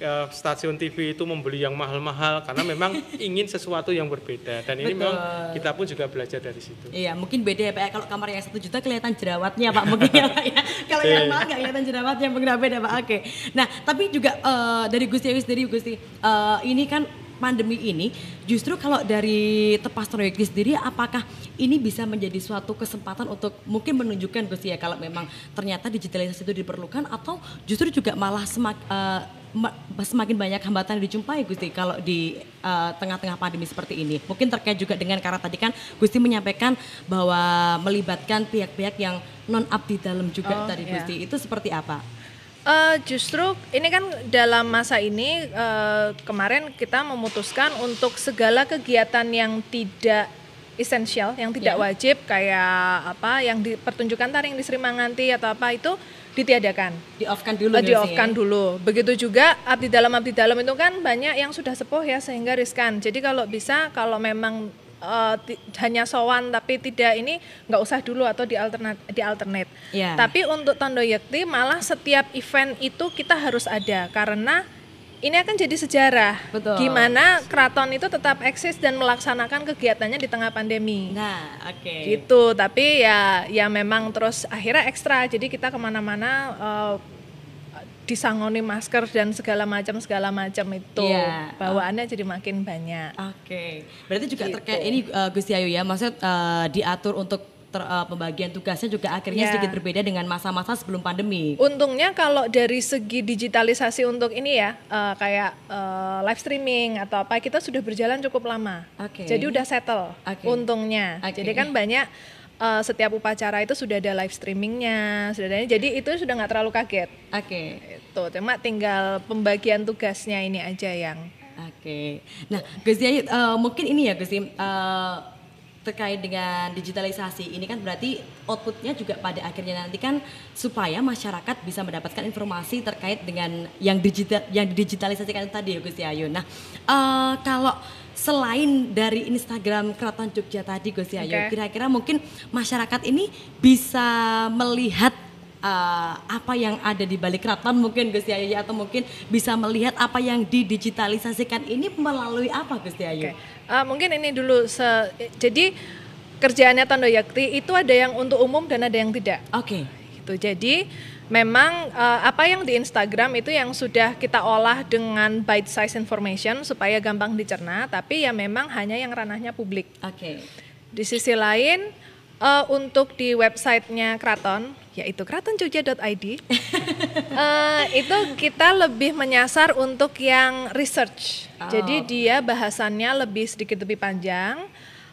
eh, stasiun TV itu membeli yang mahal-mahal karena memang ingin sesuatu yang berbeda. Dan ini Betul. memang kita pun juga belajar dari situ. Iya, mungkin beda ya Pak. ya. Kalau kamar yang satu juta kelihatan jerawatnya Pak mungkin ya Pak ya. Kalau yang Oke. mahal nggak kelihatan jerawatnya mungkin beda Pak. Oke. Nah, tapi juga eh, dari Gusti Awi sendiri Gusti, eh, ini kan pandemi ini justru kalau dari Tepas Troyeki sendiri apakah ini bisa menjadi suatu kesempatan untuk mungkin menunjukkan Gusti ya kalau memang ternyata digitalisasi itu diperlukan atau justru juga malah semak, ma- semakin banyak hambatan yang dijumpai Gusti kalau di eh, tengah-tengah pandemi seperti ini. Mungkin terkait juga dengan karena tadi kan Gusti menyampaikan bahwa melibatkan pihak-pihak yang non abdi dalam juga Oh, tadi. Gusti. Itu seperti apa? Eh, justru ini kan dalam masa ini eh, kemarin kita memutuskan untuk segala kegiatan yang tidak esensial, yang tidak Ya. wajib kayak apa, yang di pertunjukan tari yang di Sri Manganti atau apa itu ditiadakan. Di off kan dulu Eh, Gusti, di ya? off kan dulu. Begitu juga abdi dalam abdi dalam itu kan banyak yang sudah sepuh ya sehingga riskan. Jadi kalau bisa kalau memang ti- hanya sowan tapi tidak ini nggak usah dulu atau di alternate di alternate. Iya. Tapi untuk Tondo Yakti malah setiap event itu kita harus ada karena ini akan jadi sejarah. Betul. Gimana keraton itu tetap eksis dan melaksanakan kegiatannya di tengah pandemi Nah, oke. gitu tapi ya ya memang terus akhirnya ekstra jadi kita ke mana-mana eh, disangoni masker dan segala macam segala macam itu Iya. bawaannya jadi makin banyak Oke, berarti juga Gitu. terkait ini uh, Gusti Ayu ya, maksudnya uh, diatur untuk ter- uh, pembagian tugasnya juga akhirnya Ya. sedikit berbeda dengan masa-masa sebelum pandemi. untungnya kalau dari segi digitalisasi untuk ini ya eh, kayak eh, live streaming atau apa kita sudah berjalan cukup lama Oke. jadi udah settle Oke. untungnya Oke. jadi kan banyak eh, setiap upacara itu sudah ada live streamingnya, sudah ada. Jadi itu sudah nggak terlalu kaget. Oke. Itu cuma tinggal pembagian tugasnya ini aja yang Oke. Nah, Gus eh, mungkin ini ya Gus eh, terkait dengan digitalisasi ini kan berarti outputnya juga pada akhirnya nanti kan supaya masyarakat bisa mendapatkan informasi terkait dengan yang digital yang didigitalisasikan tadi ya Gus Yayu. Nah, eh, kalau selain dari Instagram Keraton Jogja tadi Gus Yayu, Oke. kira-kira mungkin masyarakat ini bisa melihat uh, apa yang ada di balik keraton mungkin Gus Yayu ya, atau mungkin bisa melihat apa yang didigitalisasikan ini melalui apa Gus Yayu? Oke, Eh, mungkin ini dulu. se- jadi kerjaannya Tondo Yakti itu ada yang untuk umum dan ada yang tidak. Oke. Gitu. Jadi memang eh, apa yang di Instagram itu yang sudah kita olah dengan bite size information supaya gampang dicerna, tapi ya memang hanya yang ranahnya publik. Oke. Di sisi lain eh, untuk di websitenya Kraton yaitu kratonjogja.id eh, itu kita lebih menyasar untuk yang research. Jadi dia bahasannya lebih sedikit lebih panjang.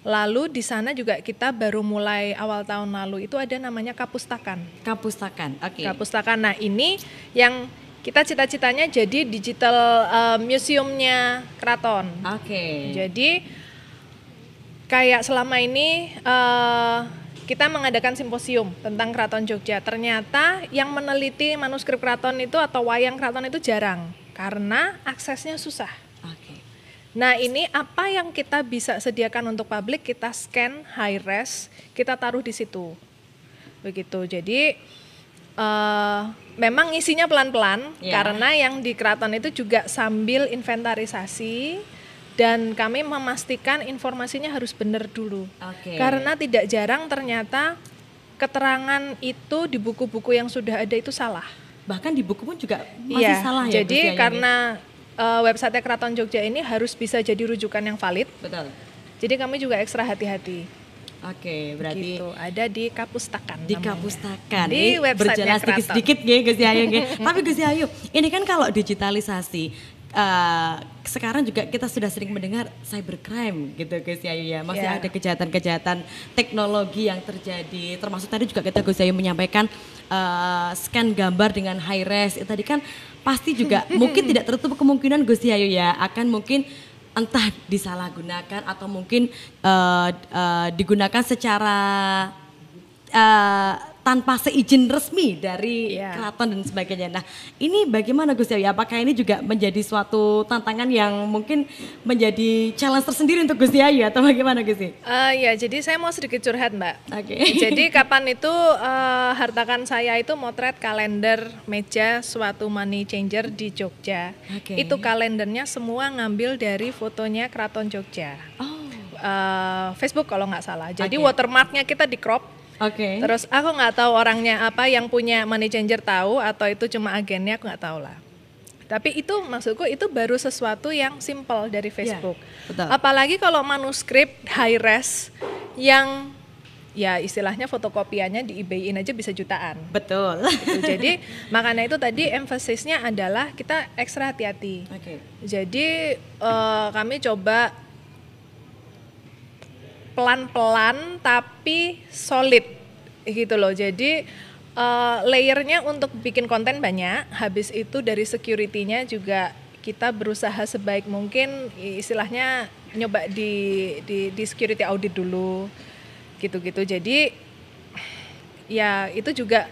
Lalu di sana juga kita baru mulai awal tahun lalu itu ada namanya kapustakan. Kapustakan. Oke. Kapustakan. Nah ini yang kita cita-citanya jadi digital eh, museumnya Kraton. Oke. Jadi kayak selama ini eh, kita mengadakan simposium tentang Keraton Jogja. Ternyata yang meneliti manuskrip keraton itu atau wayang keraton itu jarang karena aksesnya susah. Oke. Nah ini apa yang kita bisa sediakan untuk publik kita scan high res kita taruh di situ begitu jadi eh, memang isinya pelan-pelan Ya. karena yang di keraton itu juga sambil inventarisasi dan kami memastikan informasinya harus benar dulu Oke. karena tidak jarang ternyata keterangan itu di buku-buku yang sudah ada itu salah bahkan di buku pun juga masih Iya, salah ya jadi karena eh, website Keraton Jogja ini harus bisa jadi rujukan yang valid betul. jadi kami juga ekstra hati-hati. Oke, berarti gitu. Ada di Kapustakan. di namanya. kapustakan Di berjalan Keraton. sedikit-sedikit ya Gus nggih. tapi Gus Yayu ini kan kalau digitalisasi eh, sekarang juga kita sudah sering mendengar cybercrime gitu Gus Yayu ya. Masih Ya. ada kejahatan-kejahatan teknologi yang terjadi. Termasuk tadi juga kita Gus Yayu menyampaikan eh, scan gambar dengan high res. Itu tadi kan pasti juga mungkin tidak tertutup kemungkinan Gus Yayu ya. Akan mungkin entah disalahgunakan atau mungkin eh, eh, digunakan secara eh, tanpa seizin resmi dari Iya. keraton dan sebagainya. Nah, ini bagaimana Gus Yayu? Apakah ini juga menjadi suatu tantangan yang mungkin menjadi challenge tersendiri untuk Gus Yayu atau bagaimana Gus? Eh, ya, jadi saya mau sedikit curhat, Mbak. Oke. Jadi kapan itu eh, hartakan saya itu motret kalender meja suatu money changer di Jogja. Oke. Itu kalendernya semua ngambil dari fotonya Keraton Jogja. Oh, Eh, Facebook kalau nggak salah. Jadi Oke. watermarknya kita di crop. Oke. Terus aku nggak tahu orangnya apa yang punya money changer tahu atau itu cuma agennya aku nggak tahu lah. Tapi itu maksudku itu baru sesuatu yang simple dari Facebook. betul. Apalagi kalau manuskrip high res yang ya istilahnya fotokopiannya di eBay-in aja bisa jutaan. Betul. Gitu. Jadi makanya itu tadi emphasisnya adalah kita ekstra hati-hati. Oke. Jadi eh, kami coba pelan-pelan tapi solid gitu loh. Jadi eh, layernya untuk bikin konten banyak. Habis itu dari security-nya juga kita berusaha sebaik mungkin istilahnya nyoba di di, di security audit dulu gitu-gitu. Jadi ya itu juga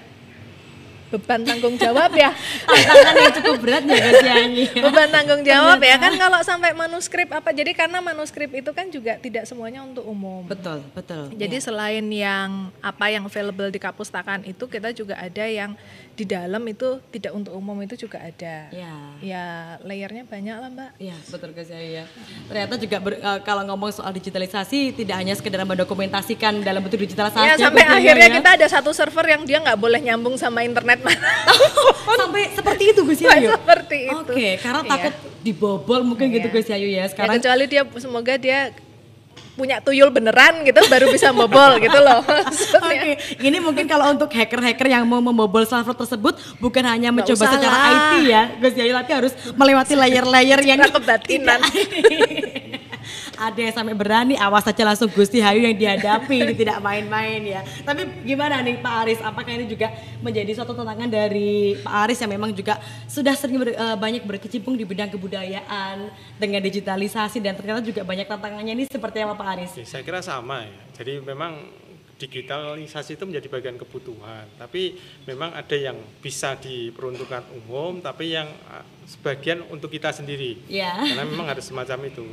beban tanggung jawab ya. Tantangan yang cukup berat ya Gus Yayu. beban tanggung jawab ya kan kalau sampai manuskrip apa jadi karena manuskrip itu kan juga tidak semuanya untuk umum Betul, betul. jadi selain yang apa yang available di kapustakan itu kita juga ada yang di dalam itu tidak untuk umum itu juga ada Ya. ya layernya banyak lah mbak Iya betul Gus Yayu ya. Ternyata juga ber- eh, kalau ngomong soal digitalisasi tidak hanya sekedar mendokumentasikan dalam bentuk digitalisasi. ya sampai akhirnya ya. kita ada satu server yang dia nggak boleh nyambung sama internet mana sampai seperti itu Gus Yayu. seperti itu Oke, karena Iya. takut dibobol mungkin gitu Gus Yayu ya. ya Sekarang kecuali dia semoga dia punya tuyul beneran gitu baru bisa bobol gitu loh Oke, ini mungkin kalau untuk hacker-hacker yang mau membobol server tersebut bukan hanya mencoba usah secara lah. IT ya, Gus Yayu, tapi harus melewati layer-layer yang kebatinan. Ada yang sampai berani, awas saja langsung Gusti Hayu yang dihadapi, ini tidak main-main ya. Tapi gimana nih Pak Aris, apakah ini juga menjadi suatu tantangan dari Pak Aris yang memang juga sudah sering ber- eh, banyak berkecimpung di bidang kebudayaan dengan digitalisasi dan ternyata juga banyak tantangannya ini seperti apa Pak Aris? Oke, saya kira sama ya. Jadi memang digitalisasi itu menjadi bagian kebutuhan. Tapi memang ada yang bisa diperuntukkan umum, tapi yang ah, sebagian untuk kita sendiri. Ya. Karena memang harus semacam itu.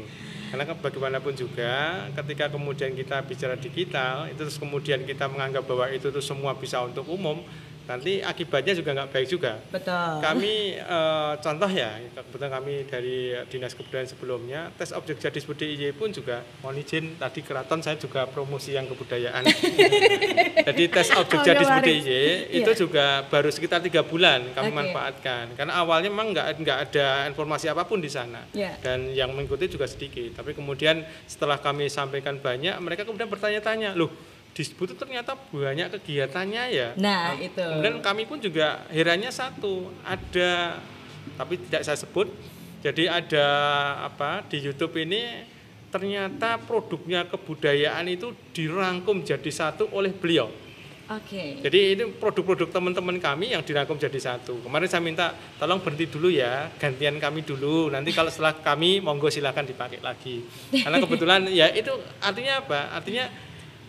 Karena bagaimanapun juga, ketika kemudian kita bicara digital, itu terus kemudian kita menganggap bahwa itu tuh semua bisa untuk umum, nanti akibatnya juga nggak baik juga. Betul. Kami eh, contoh ya, kebetulan kami dari Dinas Kebudayaan sebelumnya, tes objek jadi DIY pun juga mohon izin tadi keraton saya juga promosi yang kebudayaan. Jadi tes objek jadi kemarin. DIY itu Iya. juga baru sekitar tiga bulan kami Oke. manfaatkan. Karena awalnya memang nggak nggak ada informasi apa pun di sana Iya. dan yang mengikuti juga sedikit. Tapi kemudian setelah kami sampaikan banyak, mereka kemudian bertanya-tanya, loh disebut itu ternyata banyak kegiatannya ya. Nah, itu. Kemudian kami pun juga herannya satu, ada tapi tidak saya sebut. Jadi ada apa di YouTube ini ternyata produknya kebudayaan itu dirangkum jadi satu oleh beliau. Oke. Jadi ini produk-produk teman-teman kami yang dirangkum jadi satu. Kemarin saya minta tolong berhenti dulu ya, gantian kami dulu. Nanti kalau setelah kami monggo silakan dipakai lagi. Karena kebetulan ya itu artinya apa? Artinya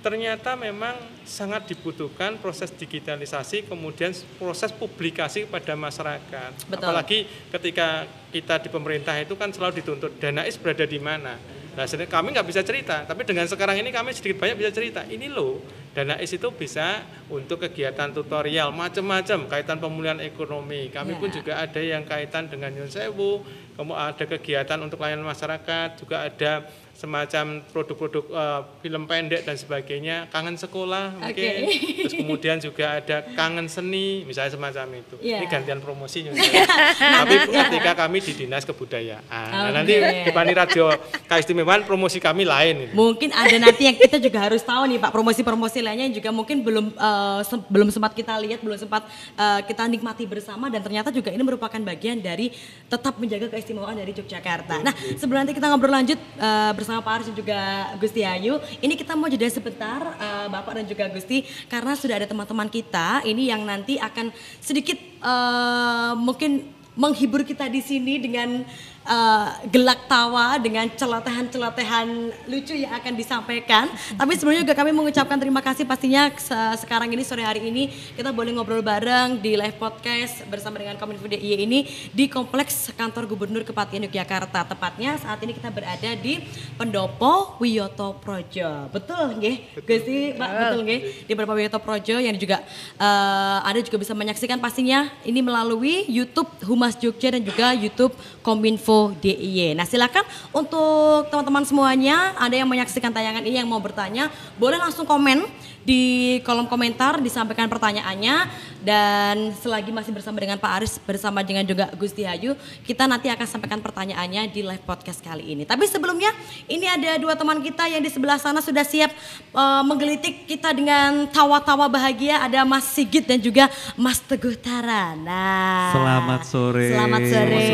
ternyata memang sangat dibutuhkan proses digitalisasi kemudian proses publikasi kepada masyarakat. Betul. Apalagi ketika kita di pemerintah itu kan selalu dituntut danais berada di mana. Nah, kami nggak bisa cerita, tapi dengan sekarang ini kami sedikit banyak bisa cerita. Ini loh, dana is itu bisa untuk kegiatan tutorial macam-macam, kaitan pemulihan ekonomi. Kami Ya. pun juga ada yang kaitan dengan Nyun Sewu, kemudian ada kegiatan untuk layanan masyarakat, juga ada semacam produk-produk eh, film pendek dan sebagainya, kangen sekolah mungkin. Terus kemudian juga ada kangen seni, misalnya semacam itu. Ya. Ini gantian promosi Nyun Sewu. Tapi ketika kami di Dinas Kebudayaan. Nah, nanti di Pani Radio Keistimewaan promosi kami lain ini. Mungkin ada nanti yang kita juga harus tahu nih Pak promosi-promosi lainnya yang juga mungkin belum eh, sem- belum sempat kita lihat, belum sempat eh, kita nikmati bersama dan ternyata juga ini merupakan bagian dari tetap menjaga keistimewaan dari Yogyakarta. Nah, sebelum nanti kita ngobrol lanjut eh, bersama Pak Aris juga Gusti Ayu, ini kita mau jeda sebentar eh, Bapak dan juga Gusti karena sudah ada teman-teman kita. Ini yang nanti akan sedikit eh, mungkin menghibur kita di sini dengan eh, gelak tawa dengan celotehan-celotehan lucu yang akan disampaikan. Tapi sebelumnya juga kami mengucapkan terima kasih pastinya se- sekarang ini sore hari ini kita boleh ngobrol bareng di live podcast bersama dengan Kominfo DIY ini di kompleks kantor Gubernur Kepatian Yogyakarta. Tepatnya saat ini kita berada di Pendopo Wiyoto Projo. Betul nggih? Gusti, Pak, betul nggih? Di Pendopo Wiyoto Projo yang juga eh, Anda juga bisa menyaksikan pastinya ini melalui YouTube Humas Jogja dan juga YouTube Kominfo DIY. Nah, silakan untuk teman-teman semuanya ada yang menyaksikan tayangan ini yang mau bertanya, boleh langsung komen di kolom komentar disampaikan pertanyaannya dan selagi masih bersama dengan Pak Aris bersama dengan juga Gusti Hayu, kita nanti akan sampaikan pertanyaannya di live podcast kali ini. Tapi sebelumnya ini ada dua teman kita yang di sebelah sana sudah siap eh, menggelitik kita dengan tawa-tawa bahagia. Ada Mas Sigit dan juga Mas Teguh Tara. Nah, Selamat sore. Selamat sore.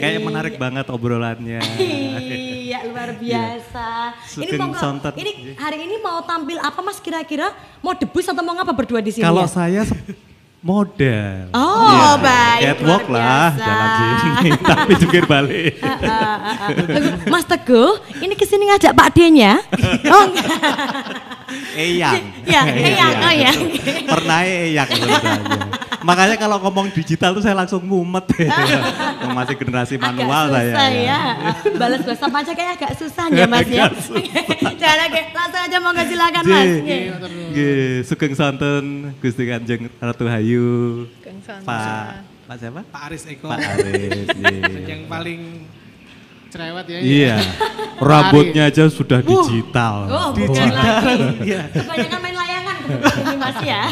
Kayak menarik banget obrolannya. iya luar biasa. ini mau ini hari ini mau tampil apa Mas kira-kira? Mau debus atau mau ngapa berdua di sini? Kalau ya? saya model. Oh, Iya, baik, Catwalk lah jalan sini, tapi jungkir balik. Ah, ah. Tunggu, Mas Teguh, ini ke sini ngajak Pak D-nya? Oh enggak. Eyang. Ya, eyang, oh ya. Pernah eyang sebenarnya. Makanya kalau ngomong digital tuh saya langsung ngumet. Yang Masih generasi manual agak saya. susah ya. Balas WhatsApp aja kayak agak susah ya Mas ya. Jangan langsung aja mau silakan Mas. J. Nggih, sugeng sonten Gusti Kanjeng Ratu Hayu. Kang Santa. Pak Pak siapa? Pak Aris Eko Pak Aris. nggih. yang paling cerewet ya. Iya. Rambutnya aja sudah digital. Oh, bukan lagi. Kebanyakan main layangan kebetulan ini Mas ya.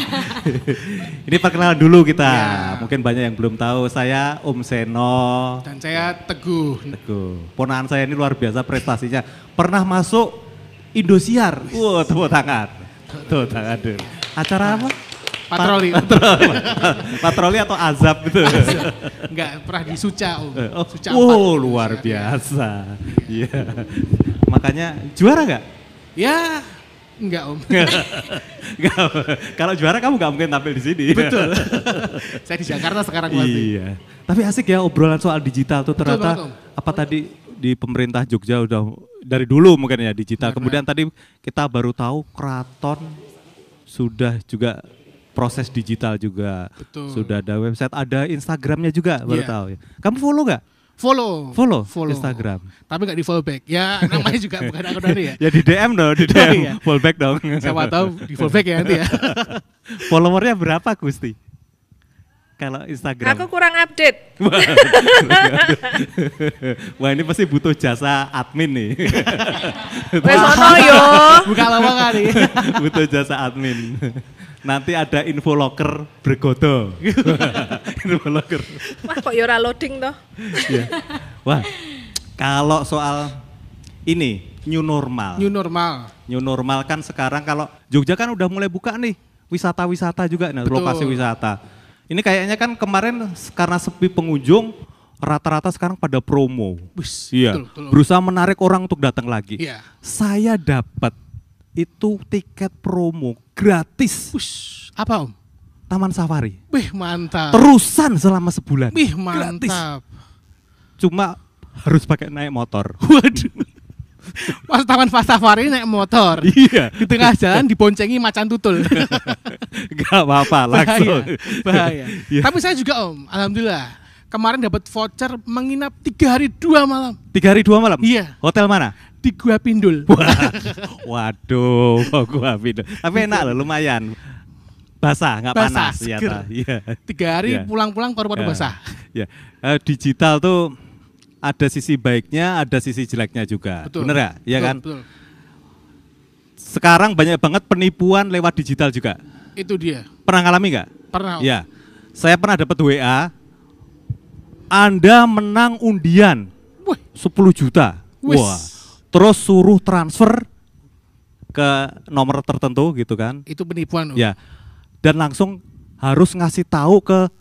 Ini perkenalan dulu kita. Mungkin banyak yang belum tahu. Saya Om Seno. Dan saya Teguh. Teguh. Ponaan saya ini luar biasa prestasinya. Pernah masuk Indosiar. Wah, tepuk tangan. Tuh tangan dulu. Acara apa? Patroli. Patroli atau azab gitu. Enggak, pernah di Suca Om. Oh, Suca wow, 4. luar biasa. Iya. Makanya juara nggak? Ya, enggak om. Nggak. Kalau juara kamu nggak mungkin tampil di sini. Betul. Saya di Jakarta sekarang pasti. Iya. Tapi asik ya obrolan soal digital tuh Betul ternyata banget, Om. apa tadi di pemerintah Jogja udah dari dulu mungkin ya digital. Kemudian tadi kita baru tahu keraton sudah juga proses digital juga. Betul. Sudah ada website, ada Instagramnya juga baru Iya. tahu ya. Kamu follow nggak? Follow. Follow, Instagram. Tapi nggak di follow back. Ya namanya juga bukan akun dari ya. Ya di DM dong, di DM, Iya. fallback dong. Siapa tahu di follow back ya nanti ya. Followernya berapa Gusti? Kalau Instagram. Aku kurang update. Wah ini pasti butuh jasa admin nih. Wes ono yo. Buka lowongan nih. butuh jasa admin. Nanti ada info locker bergodo. info locker. Wah kok yo ora loading toh. Ya. Wah, kalau soal ini new normal. New normal. New normal kan sekarang kalau Jogja kan udah mulai buka nih wisata-wisata juga, nah, Betul. lokasi wisata. Ini kayaknya kan kemarin karena sepi pengunjung, rata-rata sekarang pada promo. Wis, Iya, betul, betul. berusaha menarik orang untuk datang lagi. Iya. Saya dapat itu tiket promo gratis Wush, apa om? Taman Safari. Wih mantap. Terusan selama sebulan. Wih Gratis. mantap. Cuma harus pakai naik motor. Waduh. Pas taman safari naik motor. iya. Di tengah jalan diboncengi macan tutul. Gak apa-apa langsung. bahaya. bahaya. Iya. Tapi saya juga om, alhamdulillah. Kemarin dapat voucher menginap tiga hari dua malam Tiga hari dua malam? Iya. Hotel mana? Di Gua Pindul. Waduh, kok gua pindah. Tapi enak loh, lumayan. Basah, nggak Basah, panas. Iya, seger. Iya. Tiga hari Iya. pulang-pulang paru-paru Ya. basah. Ya. Eh, digital tuh ada sisi baiknya, ada sisi jeleknya juga. Betul. Bener ya? Iya kan? Betul. Sekarang banyak banget penipuan lewat digital juga. Itu dia. Pernah ngalami nggak? Pernah. Ya. Saya pernah dapat WA. Anda menang undian Wih, 10 juta. Wis. Wah. Terus suruh transfer ke nomor tertentu gitu kan. itu penipuan. Ya. Dan langsung harus ngasih tahu ke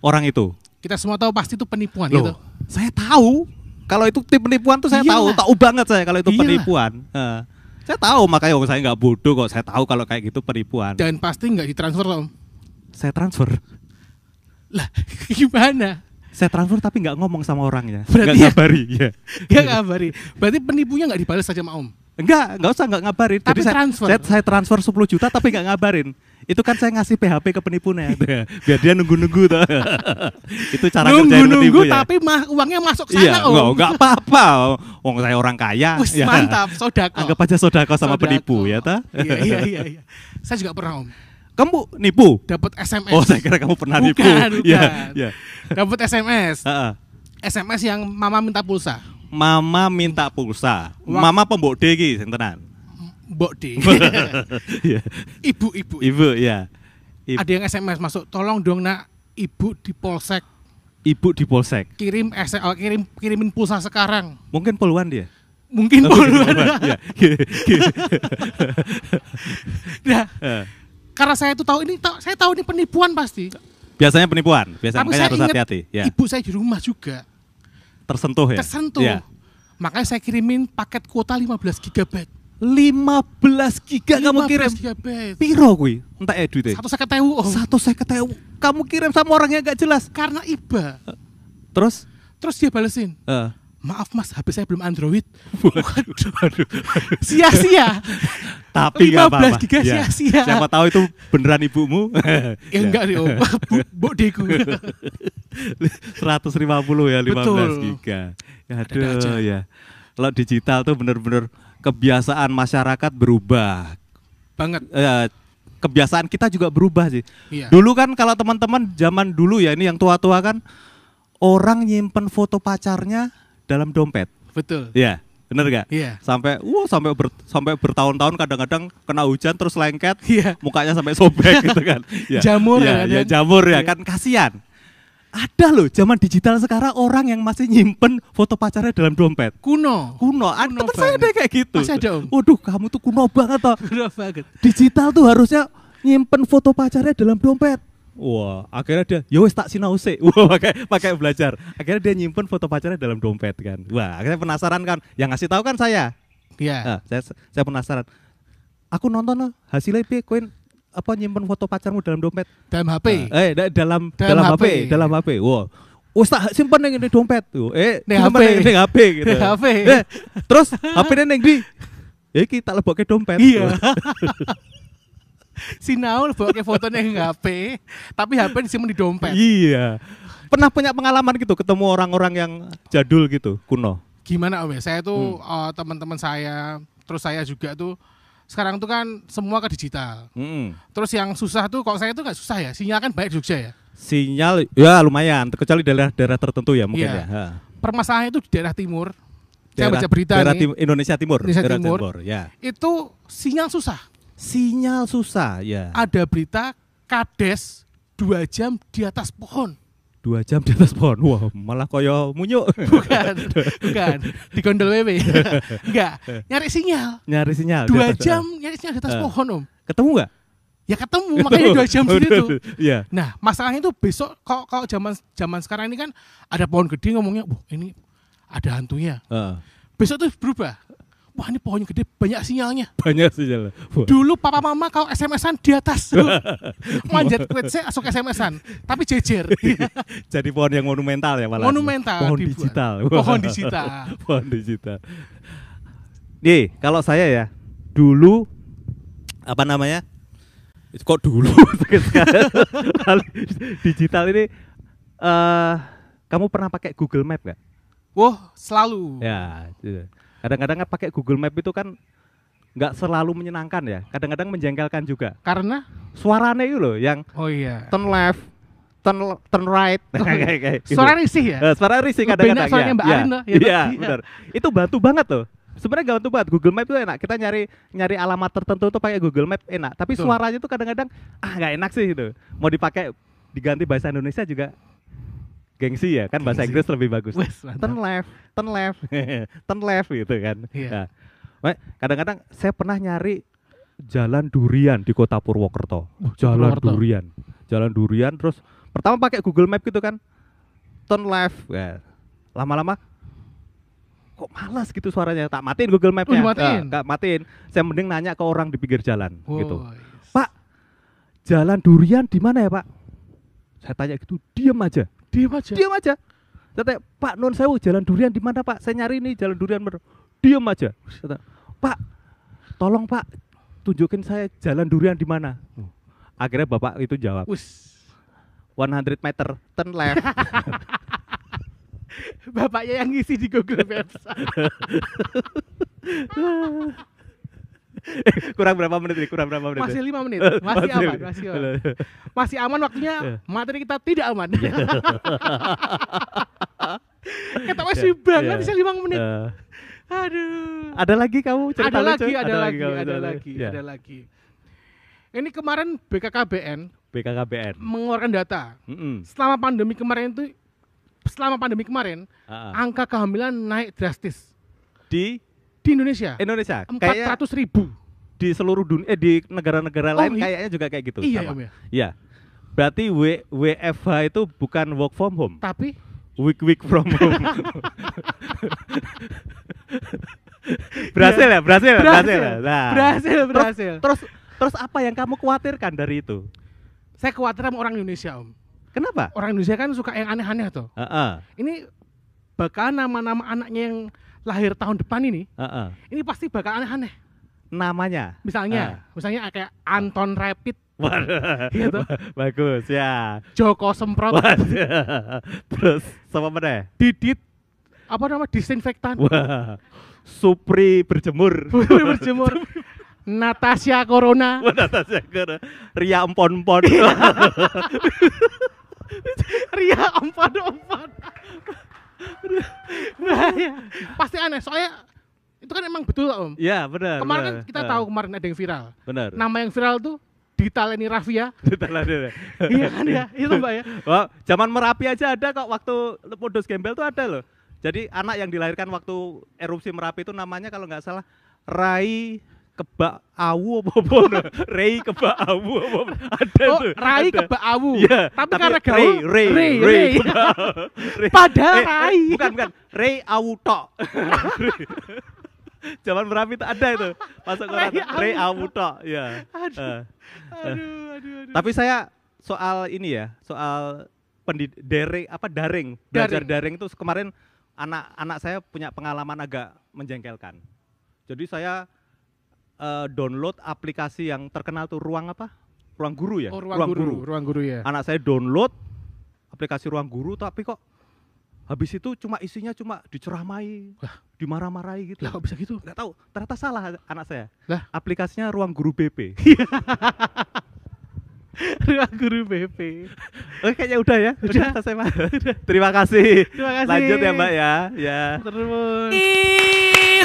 orang itu. Kita semua tahu pasti itu penipuan Loh, gitu. saya tahu. Kalau itu tim penipuan tuh saya tahu, Iyalah. tahu banget saya kalau itu Iyalah. penipuan. Heeh. saya tahu makanya oh, saya nggak bodoh kok. Saya tahu kalau kayak gitu penipuan. Dan pasti nggak ditransfer om. saya transfer. Lah, gimana? Saya transfer tapi nggak ngomong sama orangnya. Berarti Nggak ya- ngabari. Ya. Gak ngabari. Berarti penipunya nggak dibalas saja sama om. Enggak, enggak usah enggak ngabarin. Tapi saya, transfer. Saya, saya transfer 10 juta tapi enggak ngabarin. Itu kan saya ngasih PHP ke penipunya. Biar dia nunggu-nunggu tuh. itu cara kerjain Nunggu-nunggu penipu ya. tapi mah, uangnya masuk Iya, sana om. enggak, enggak apa-apa. Wong saya orang kaya. Wis, ya. mantap, sodako. Anggap aja sodako sama Sodako. penipu ya ta? Iya, iya, iya, iya. Saya juga pernah om. Kamu nipu? Dapat SMS. Oh, saya kira kamu pernah Bukan, nipu. bukan. Iya, iya. Dapat SMS. SMS yang mama minta pulsa. Mama minta pulsa. Wah. Mama pembok iki sing tenan. Mbok D. Iya. Ibu-ibu. Ibu ya. Ibu, Ada yang SMS masuk, tolong dong nak ibu di polsek ibu di polsek. kirim S oh, kirim kirimin pulsa sekarang. Mungkin puluhan dia. Mungkin Oh, puluhan. Iya. Nah, karena saya tuh tahu ini tahu- saya tahu ini penipuan pasti. Biasanya penipuan, biasanya Tapi makanya saya harus hati-hati. Ya. ibu saya di rumah juga Tersentuh ya. tersentuh. Ya. Makanya saya kirimin paket kuota 15 GB. 15 giga kamu kirim. GB. Piro kuwi? Entak ya duitnya? Satu saya ketahui om. Satu saya ketahui. Kamu kirim sama orangnya gak jelas. Karena iba. Terus? Terus dia balesin. eh, Maaf mas, HP saya belum Android. waduh, waduh. Sia-sia. Tapi nggak 15 apa-apa. giga Ya. sia-sia. Siapa tahu itu beneran ibumu. Ya enggak nih om. Bu, deku. 150 ya 15 Betul. giga. Ya, Ada aduh ya. Kalau digital tuh bener-bener kebiasaan masyarakat berubah. Banget. Eh, kebiasaan kita juga berubah sih. Iya. Dulu kan kalau teman-teman zaman dulu ya ini yang tua-tua kan orang nyimpen foto pacarnya dalam dompet. Betul. Iya, bener gak? Iya. Sampai, wah sampai ber- sampai bertahun-tahun kadang-kadang kena hujan terus lengket, Iya. mukanya sampai sobek gitu kan. Ya, Jamur ya, kadang-kadang. ya, jamur ya Iya. kan kasihan. Ada loh zaman digital sekarang orang yang masih nyimpen foto pacarnya dalam dompet. Kuno. Kuno, ada Kuno teman saya ada kayak gitu. Masih ada, Om? Waduh, kamu tuh kuno banget toh. Kuno banget. Digital tuh harusnya nyimpen foto pacarnya dalam dompet. Wah, akhirnya dia, ya wes tak sinau sih. Wah, pakai pakai belajar. Akhirnya dia nyimpen foto pacarnya dalam dompet kan. Wah, akhirnya penasaran kan. Yang ngasih tahu kan saya. Iya. Nah, saya saya penasaran. Aku nonton loh, hasilnya piye koin apa nyimpen foto pacarmu dalam dompet? Dalam HP. Nah, eh da- dalam Dalam dalam, HP, HP. dalam HP. Wah. Wes tak simpen ning di dompet tuh. Eh, Ning simpen HP. ning HP gitu. Ning HP. Eh, terus HP-ne ning ndi? Ya iki tak lebokke dompet. Iya. Sinau bawa ke fotonya yang HP, tapi HP disimpan di dompet. Iya. Pernah punya pengalaman gitu ketemu orang-orang yang jadul gitu, kuno. Gimana Om ya? Saya tuh Hmm. eh, teman-teman saya, terus saya juga tuh sekarang tuh kan semua ke digital. Mm-mm. Terus yang susah tuh kalau saya tuh nggak susah ya, sinyal kan baik Jogja ya. Sinyal ya lumayan, kecuali daerah-daerah tertentu ya mungkin Iya. ya. Ha. Permasalahannya itu di daerah timur. saya Daerah- baca berita daerah nih, tim- Indonesia Timur, Indonesia daerah Timur. ya. itu sinyal susah. Sinyal susah ya. Ada berita kades dua jam di atas pohon. Dua jam di atas pohon. Wah, malah koyo munyuk. Bukan, bukan. Di gondol WW. Enggak, nyari sinyal. Nyari sinyal. Dua atas- jam nyari sinyal di atas Eh. pohon om. Ketemu nggak? Ya ketemu, makanya dua jam di situ. Iya. Nah, masalahnya itu besok kalau kalau zaman zaman sekarang ini kan ada pohon gede ngomongnya, "Wah, ini ada hantunya." Heeh. Besok tuh berubah. Wah, ini pohonnya gede, banyak sinyalnya. Banyak sinyal. Wah. Dulu papa mama kalau SMS-an di atas. Manjat WC masuk SMS-an, tapi jejer. Jadi pohon yang monumental ya malah. Monumental Pohon dibuat. digital. Pohon digital. pohon digital. Nih, kalau saya ya dulu apa namanya? Kok dulu? Digital ini eh kamu pernah pakai Google Map gak? Wah, selalu. Ya, gitu. Kadang-kadang kan pakai Google Map itu kan nggak selalu menyenangkan ya. Kadang-kadang menjengkelkan juga. Karena Suaranya itu loh yang oh iya. turn left, turn turn right, gitu. Suara risih ya? Eh, suara risih kadang-kadang suaranya ya. Mbak Iya, Arin loh, ya, Iya? Iya. benar. Itu bantu banget loh. Sebenarnya gak bantu banget. Google Map itu enak. Kita nyari nyari alamat tertentu tuh pakai Google Map enak. Tapi Betul. suaranya tuh kadang-kadang ah nggak enak sih itu. Mau dipakai diganti bahasa Indonesia juga gengsi ya kan bahasa Gengsi. Inggris lebih bagus. Wes, turn left, turn left, turn left gitu kan. Iya. Nah, kadang-kadang saya pernah nyari jalan durian di kota Purwokerto. jalan Purwokerto. durian, jalan durian terus pertama pakai Google Map gitu kan, turn left, ya. lama-lama kok malas gitu suaranya, tak matiin Google Mapnya, Oh? Nah, tak matiin. Saya mending nanya ke orang di pinggir jalan gitu. Wah, Pak, jalan durian di mana ya Pak? Saya tanya gitu, diam aja Diam aja. diam aja. Tanya, Pak Nun Sewu jalan durian di mana Pak? Saya nyari ini jalan durian bener. Diam aja. Tanya, Pak, tolong Pak tunjukin saya jalan durian di mana. Akhirnya bapak itu jawab, Wus. 100 meter, turn left. Bapaknya yang ngisi di Google Maps. Kurang berapa menit nih? Kurang berapa menit? masih lima menit. Masih aman, masih aman. Masih aman waktunya, Iya. materi kita tidak aman. Kita masih banget Iya. bisa lima menit. Aduh. ada lagi kamu cerita Ada lucu? lagi, ada lagi, kamu ada lagi, Ya. ada lagi. Ini kemarin BKKBN BKKBN. mengeluarkan data. Mm-mm. Selama pandemi kemarin itu selama pandemi kemarin Ah, ah. angka kehamilan naik drastis Di di Indonesia. Indonesia, Empat ratus ribu. di seluruh dunia, eh di negara-negara Oh, lain iya. kayaknya juga kayak gitu. Iya, sama. Om ya. Iya. Berarti W, WFH itu bukan work from home, Tapi week week from home. berhasil ya, berhasil, ya, berhasil. ya? Nah. berhasil, Terus- berhasil. Terus, terus apa yang kamu khawatirkan dari itu? Saya khawatir sama orang Indonesia, Om. Kenapa? Orang Indonesia kan suka yang aneh-aneh tuh. Heeh, Ini bakal nama-nama anaknya yang lahir tahun depan ini, heeh. ini pasti bakal aneh-aneh. Namanya. Misalnya, misalnya kayak Anton Rapid, tuh. Bagus ya. Joko Semprot. Terus sama mana? Didit, apa nama disinfektan, Wah. Supri berjemur. berjemur, Natasha Corona, Wah, Natasha Corona. Ria empon-empon. Ria empat-empat. Bahaya. Pasti aneh, soalnya itu kan emang betul Om. Iya, benar. Kemarin kan benar. kita Ah, tahu kemarin ada yang viral. Benar. Nama yang viral tuh Dita Leni Rafia. Dulu. iya kan ya, itu Mbak ya. Wah, zaman Merapi aja ada kok waktu Lepodos Gembel tuh ada loh. Jadi anak yang dilahirkan waktu erupsi Merapi itu namanya kalau nggak salah Rai kebak awu apa apa Ray kebak awu apa apa ada Oh, tuh Rai ada. kebak awu. Iya, Tapi karena Ray, gaul, Ray, Ray, Ray, Ray. Ray. Padahal Eh, eh, Rai. bukan bukan Ray awu tok Zaman Merapi itu ada itu masuk koran Ray Awu tok ya Aduh. Eh. Aduh, aduh, aduh. Tapi saya soal ini ya, soal pendid daring apa daring, belajar daring itu kemarin anak-anak saya punya pengalaman agak menjengkelkan. Jadi saya eh, download aplikasi yang terkenal tuh Ruang apa? Ruang Guru ya? Oh, ruang, guru, ruang guru ya. Anak saya download aplikasi Ruang Guru tapi kok habis itu cuma isinya cuma diceramai, dimarah-marahi gitu. Lah bisa gitu? Nggak tahu, ternyata salah anak saya. Lah? Aplikasinya Ruang Guru BP. ruang guru BP. Oke, kayaknya udah ya. Udah, selesai, Pak. Terima kasih. Terima kasih. Lanjut ya, Mbak ya. Ya. Terus. Ih,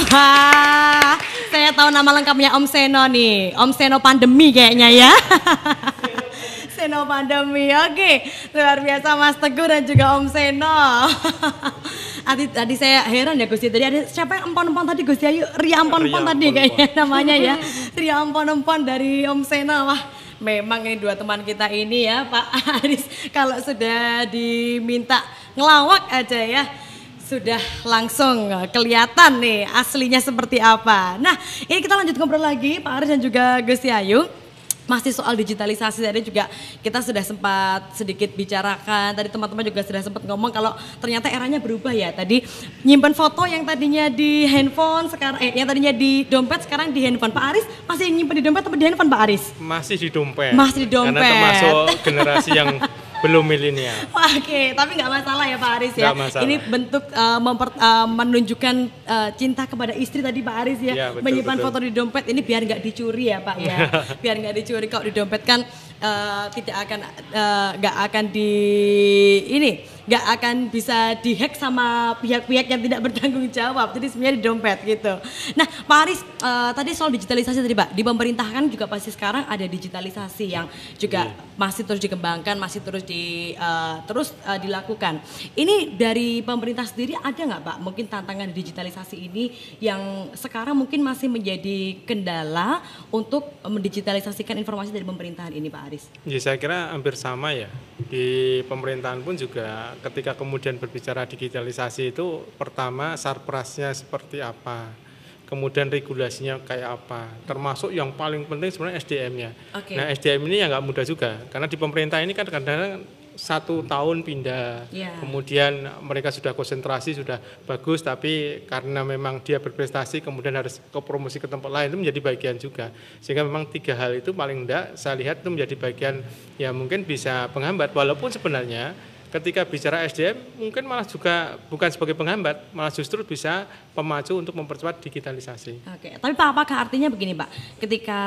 Wah, saya tahu nama lengkapnya Om Seno nih. Om Seno pandemi kayaknya ya. Seno pandemi, oke. Luar biasa Mas Teguh dan juga Om Seno. Tadi, tadi saya heran ya Gusti, tadi ada siapa yang empon-empon tadi Gusti Ayu? Ria empon-empon tadi kayaknya namanya ya. Ria empon-empon dari Om Seno. Wah, memang ini dua teman kita ini ya Pak Aris. Kalau sudah diminta ngelawak aja ya sudah langsung kelihatan nih aslinya seperti apa. Nah, ini kita lanjut ngobrol lagi Pak Aris dan juga Gusti Ayu. Masih soal digitalisasi tadi juga kita sudah sempat sedikit bicarakan. Tadi teman-teman juga sudah sempat ngomong kalau ternyata eranya berubah ya. Tadi nyimpan foto yang tadinya di handphone sekarang eh yang tadinya di dompet sekarang di handphone. Pak Aris masih nyimpan di dompet atau di handphone Pak Aris? Masih di dompet. Masih di dompet. Karena termasuk generasi yang belum milenial. Oke, tapi nggak masalah ya Pak Aris ya. Nggak masalah. Ini bentuk uh, memper- uh, menunjukkan uh, cinta kepada istri tadi Pak Aris ya. Iya, betul, Menyimpan betul. foto di dompet ini biar nggak dicuri ya Pak ya. biar nggak dicuri kalau di dompet kan uh, tidak akan uh, nggak akan di ini nggak akan bisa dihack sama pihak-pihak yang tidak bertanggung jawab. Jadi sebenarnya di dompet gitu. Nah Pak Aris uh, tadi soal digitalisasi tadi Pak. Di pemerintah kan juga pasti sekarang ada digitalisasi yang juga masih terus dikembangkan, masih terus di uh, terus uh, dilakukan. Ini dari pemerintah sendiri ada nggak Pak? Mungkin tantangan digitalisasi ini yang sekarang mungkin masih menjadi kendala untuk mendigitalisasikan informasi dari pemerintahan ini Pak Aris. Ya saya kira hampir sama ya. Di pemerintahan pun juga ketika kemudian berbicara digitalisasi itu pertama sarprasnya seperti apa. Kemudian regulasinya kayak apa. Termasuk yang paling penting sebenarnya SDM-nya. Oke. Nah SDM ini ya nggak mudah juga. Karena di pemerintah ini kan kadang-kadang satu tahun pindah, Iya. kemudian mereka sudah konsentrasi sudah bagus, tapi karena memang dia berprestasi kemudian harus ke promosi ke tempat lain itu menjadi bagian juga. Sehingga memang tiga hal itu paling enggak saya lihat itu menjadi bagian ya mungkin bisa penghambat. Walaupun sebenarnya ketika bicara SDM mungkin malah juga bukan sebagai penghambat, malah justru bisa pemacu untuk mempercepat digitalisasi. Oke, tapi Pak apakah artinya begini Pak, ketika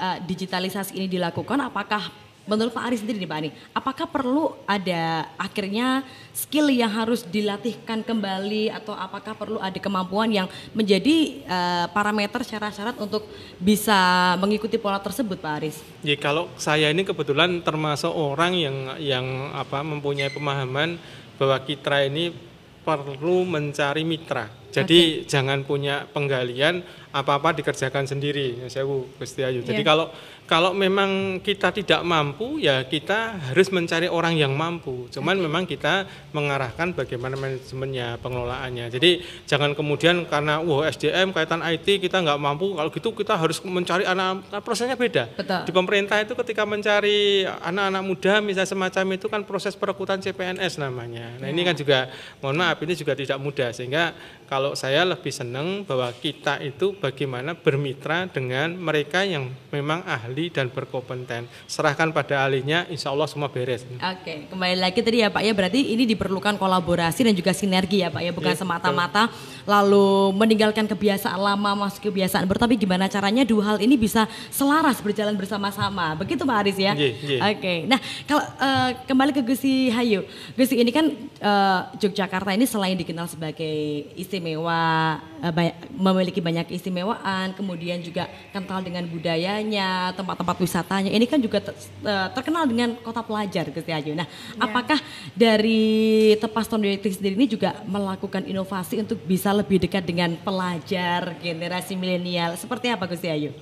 uh, digitalisasi ini dilakukan, apakah menurut Pak Aris sendiri nih Pak Ani, apakah perlu ada akhirnya skill yang harus dilatihkan kembali atau apakah perlu ada kemampuan yang menjadi uh, parameter syarat-syarat untuk bisa mengikuti pola tersebut Pak Aris? Ya kalau saya ini kebetulan termasuk orang yang yang apa mempunyai pemahaman bahwa kita ini perlu mencari mitra. Jadi jangan punya penggalian apa-apa dikerjakan sendiri. Ya saya Gusti Ayu. Jadi Iya. kalau kalau memang kita tidak mampu ya kita harus mencari orang yang mampu. Cuman memang kita mengarahkan bagaimana manajemennya, pengelolaannya. Jadi jangan kemudian karena wah SDM kaitan IT kita nggak mampu kalau gitu kita harus mencari anak nah, prosesnya beda. Betul. Di pemerintah itu ketika mencari anak-anak muda misalnya semacam itu kan proses perekrutan CPNS namanya. Nah, ini kan juga mohon maaf ini juga tidak mudah sehingga kalau saya lebih senang bahwa kita itu bagaimana bermitra dengan mereka yang memang ahli dan berkompeten. Serahkan pada ahlinya, insya Allah semua beres. Oke, kembali lagi tadi ya Pak ya, berarti ini diperlukan kolaborasi dan juga sinergi ya Pak ya, bukan Iya, semata-mata lalu meninggalkan kebiasaan lama masuk kebiasaan baru, tapi gimana caranya dua hal ini bisa selaras berjalan bersama-sama, begitu Pak Aris ya? Iya, iya. Oke, nah kalau eh, kembali ke Gusti Hayu, Gusti ini kan eh, Yogyakarta ini selain dikenal sebagai istimewa istimewa, eh, memiliki banyak keistimewaan, kemudian juga kental dengan budayanya, tempat-tempat wisatanya. Ini kan juga eh, terkenal dengan kota pelajar Gus Ayu. Nah, apakah dari Tepas Tondoyekti sendiri ini juga melakukan inovasi untuk bisa lebih dekat dengan pelajar generasi milenial? Seperti apa Gus Ayu?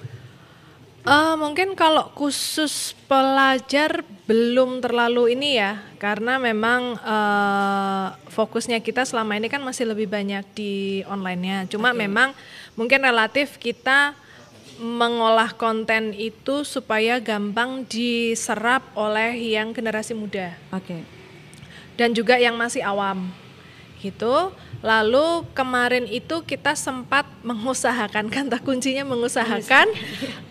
Eh, mungkin kalau khusus pelajar belum terlalu ini ya, karena memang eh, fokusnya kita selama ini kan masih lebih banyak di online-nya. Cuma memang mungkin relatif kita mengolah konten itu supaya gampang diserap oleh yang generasi muda Oke. dan juga yang masih awam gitu. Lalu kemarin itu kita sempat mengusahakan kata kuncinya mengusahakan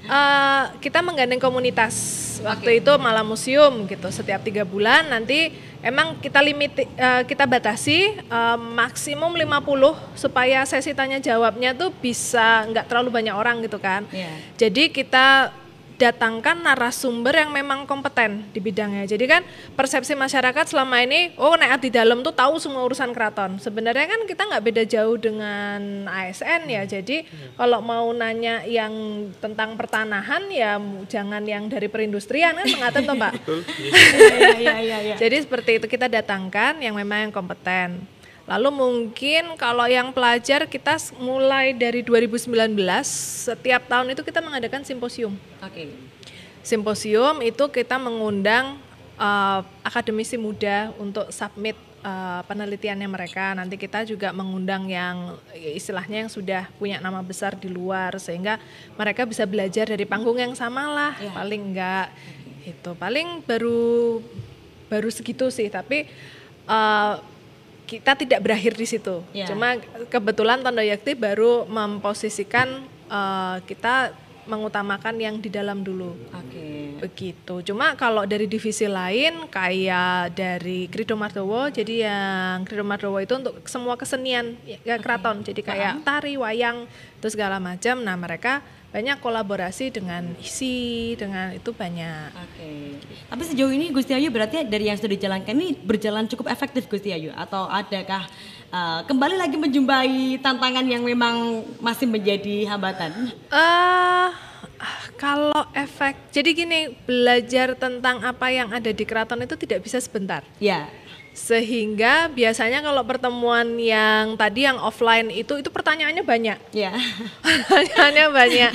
eh, kita menggandeng komunitas. Waktu itu malam museum gitu setiap tiga bulan. Nanti emang kita limit eh, kita batasi eh, maksimum 50 supaya sesi tanya jawabnya tuh bisa nggak terlalu banyak orang gitu kan. Iya. jadi kita datangkan narasumber yang memang kompeten di bidangnya. Jadi kan persepsi masyarakat selama ini, oh naik di dalam tuh tahu semua urusan keraton. Sebenarnya kan kita nggak beda jauh dengan ASN ya. Jadi kalau mau nanya yang tentang pertanahan ya jangan yang dari perindustrian kan mengaten toh Pak. Iya, iya, iya, iya. Jadi seperti itu kita datangkan yang memang yang kompeten. Lalu mungkin kalau yang pelajar kita mulai dari 2019 setiap tahun itu kita mengadakan simposium. Oke. Simposium itu kita mengundang eh, akademisi muda untuk submit eh, penelitiannya mereka. Nanti kita juga mengundang yang istilahnya yang sudah punya nama besar di luar sehingga mereka bisa belajar dari panggung yang sama lah. Paling enggak itu paling baru baru segitu sih tapi eh, kita tidak berakhir di situ. Ya. Cuma kebetulan Tondo Yakti baru memposisikan eh, kita mengutamakan yang di dalam dulu. Oke. Begitu. Cuma kalau dari divisi lain kayak dari Krido Mardowo, jadi yang Krido Mardowo itu untuk semua kesenian ya, keraton. Jadi kayak tari, wayang, terus segala macam. Nah, mereka banyak kolaborasi dengan isi, dengan itu banyak. Oke. Tapi sejauh ini Gusti Ayu berarti dari yang sudah dijalankan ini berjalan cukup efektif Gusti Ayu atau adakah uh, kembali lagi menjumpai tantangan yang memang masih menjadi hambatan? eh kalau efek, jadi gini, belajar tentang apa yang ada di keraton itu tidak bisa sebentar. Ya. Sehingga biasanya kalau pertemuan yang tadi yang offline itu itu pertanyaannya banyak. Ya. Pertanyaannya banyak.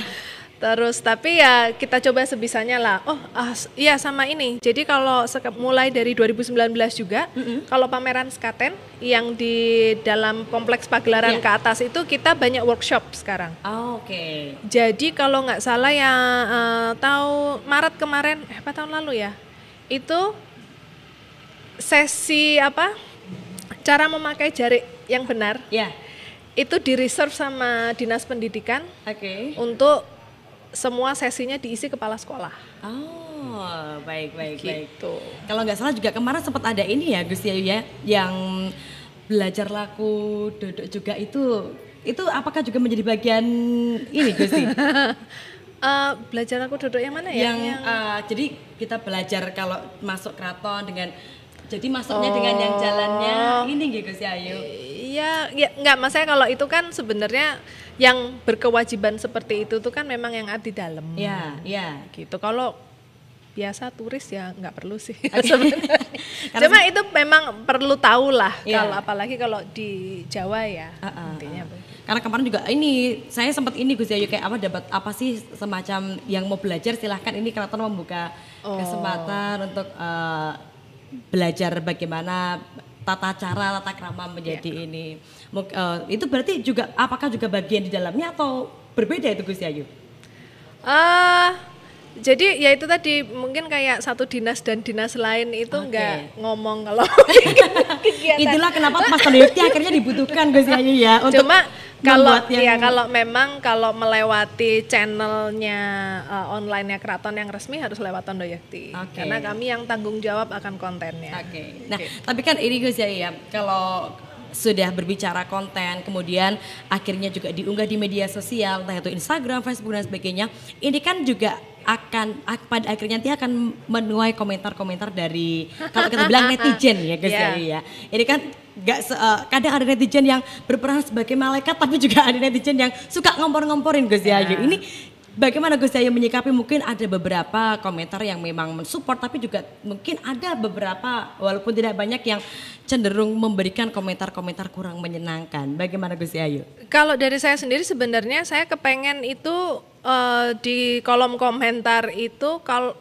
Terus tapi ya kita coba sebisanya lah. Oh, ah, iya sama ini. Jadi kalau mulai dari 2019 juga, kalau pameran Skaten yang di dalam kompleks pagelaran Iya. ke atas itu kita banyak workshop sekarang. Oh, Oke. Jadi kalau nggak salah yang eh, tahu Maret kemarin, eh apa tahun lalu ya, itu sesi apa? Cara memakai jari yang benar Ya. itu di reserve sama dinas pendidikan Oke. untuk semua sesinya diisi kepala sekolah. Oh, baik baik baik. Gitu. Kalau nggak salah juga kemarin sempat ada ini ya Gusti Ayu ya yang belajar laku duduk juga itu itu apakah juga menjadi bagian ini Gusti? Eh, belajar aku duduk yang mana ya? yang eh, jadi kita belajar kalau masuk keraton dengan jadi masuknya dengan yang jalannya ini gitu Gus Ayu. Iya, ya nggak masalah kalau itu kan sebenarnya yang berkewajiban seperti itu tuh kan memang yang ada di dalam. Ya, ya. Gitu. Kalau biasa turis ya nggak perlu sih sebenarnya. Cuma itu memang perlu tahu lah Iya. kalau apalagi kalau di Jawa ya Uh-uh, intinya. begitu. Karena kemarin juga ini saya sempat ini Gus Ayu kayak apa dapat apa sih semacam yang mau belajar silahkan ini keraton membuka kesempatan untuk eh, belajar bagaimana tata cara tata krama menjadi ini. Muk- eh, itu berarti juga apakah juga bagian di dalamnya atau berbeda itu Gus Ayu? Ah, jadi ya itu tadi mungkin kayak satu dinas dan dinas lain itu Oke. nggak ngomong kalau kegiatan. Itulah kenapa Mas Tondeyukti akhirnya dibutuhkan Gus Ayu ya untuk Cuma kalau ya kalau memang kalau melewati channelnya uh, online-nya keraton yang resmi harus lewat Tondo Yakti. Oke. Karena kami yang tanggung jawab akan kontennya. Oke. Nah, tapi kan ini Gus ya, ya kalau sudah berbicara konten, kemudian akhirnya juga diunggah di media sosial, entah itu Instagram, Facebook dan sebagainya. Ini kan juga akan ak- pada akhirnya nanti akan menuai komentar-komentar dari kalau kita bilang netizen ya Gus Iya. ya, ya. Ini kan nggak se- eh, kadang ada netizen yang berperan sebagai malaikat tapi juga ada netizen yang suka ngompor-ngomporin Gus Yayu. Ini bagaimana Gus Yayu menyikapi mungkin ada beberapa komentar yang memang mensupport tapi juga mungkin ada beberapa walaupun tidak banyak yang cenderung memberikan komentar-komentar kurang menyenangkan. Bagaimana Gus Yayu? Kalau dari saya sendiri sebenarnya saya kepengen itu eh, di kolom komentar itu kalau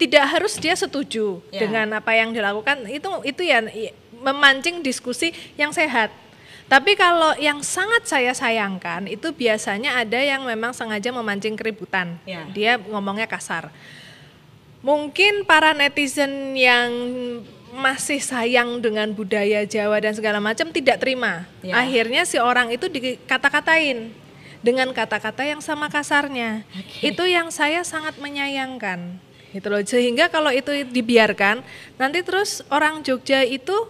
tidak harus dia setuju Ya. dengan apa yang dilakukan itu itu ya memancing diskusi yang sehat. Tapi kalau yang sangat saya sayangkan itu biasanya ada yang memang sengaja memancing keributan. Ya. Dia ngomongnya kasar. Mungkin para netizen yang masih sayang dengan budaya Jawa dan segala macam tidak terima. Ya. Akhirnya si orang itu dikata-katain dengan kata-kata yang sama kasarnya. Itu yang saya sangat menyayangkan. Gitu loh. Sehingga kalau itu dibiarkan, nanti terus orang Jogja itu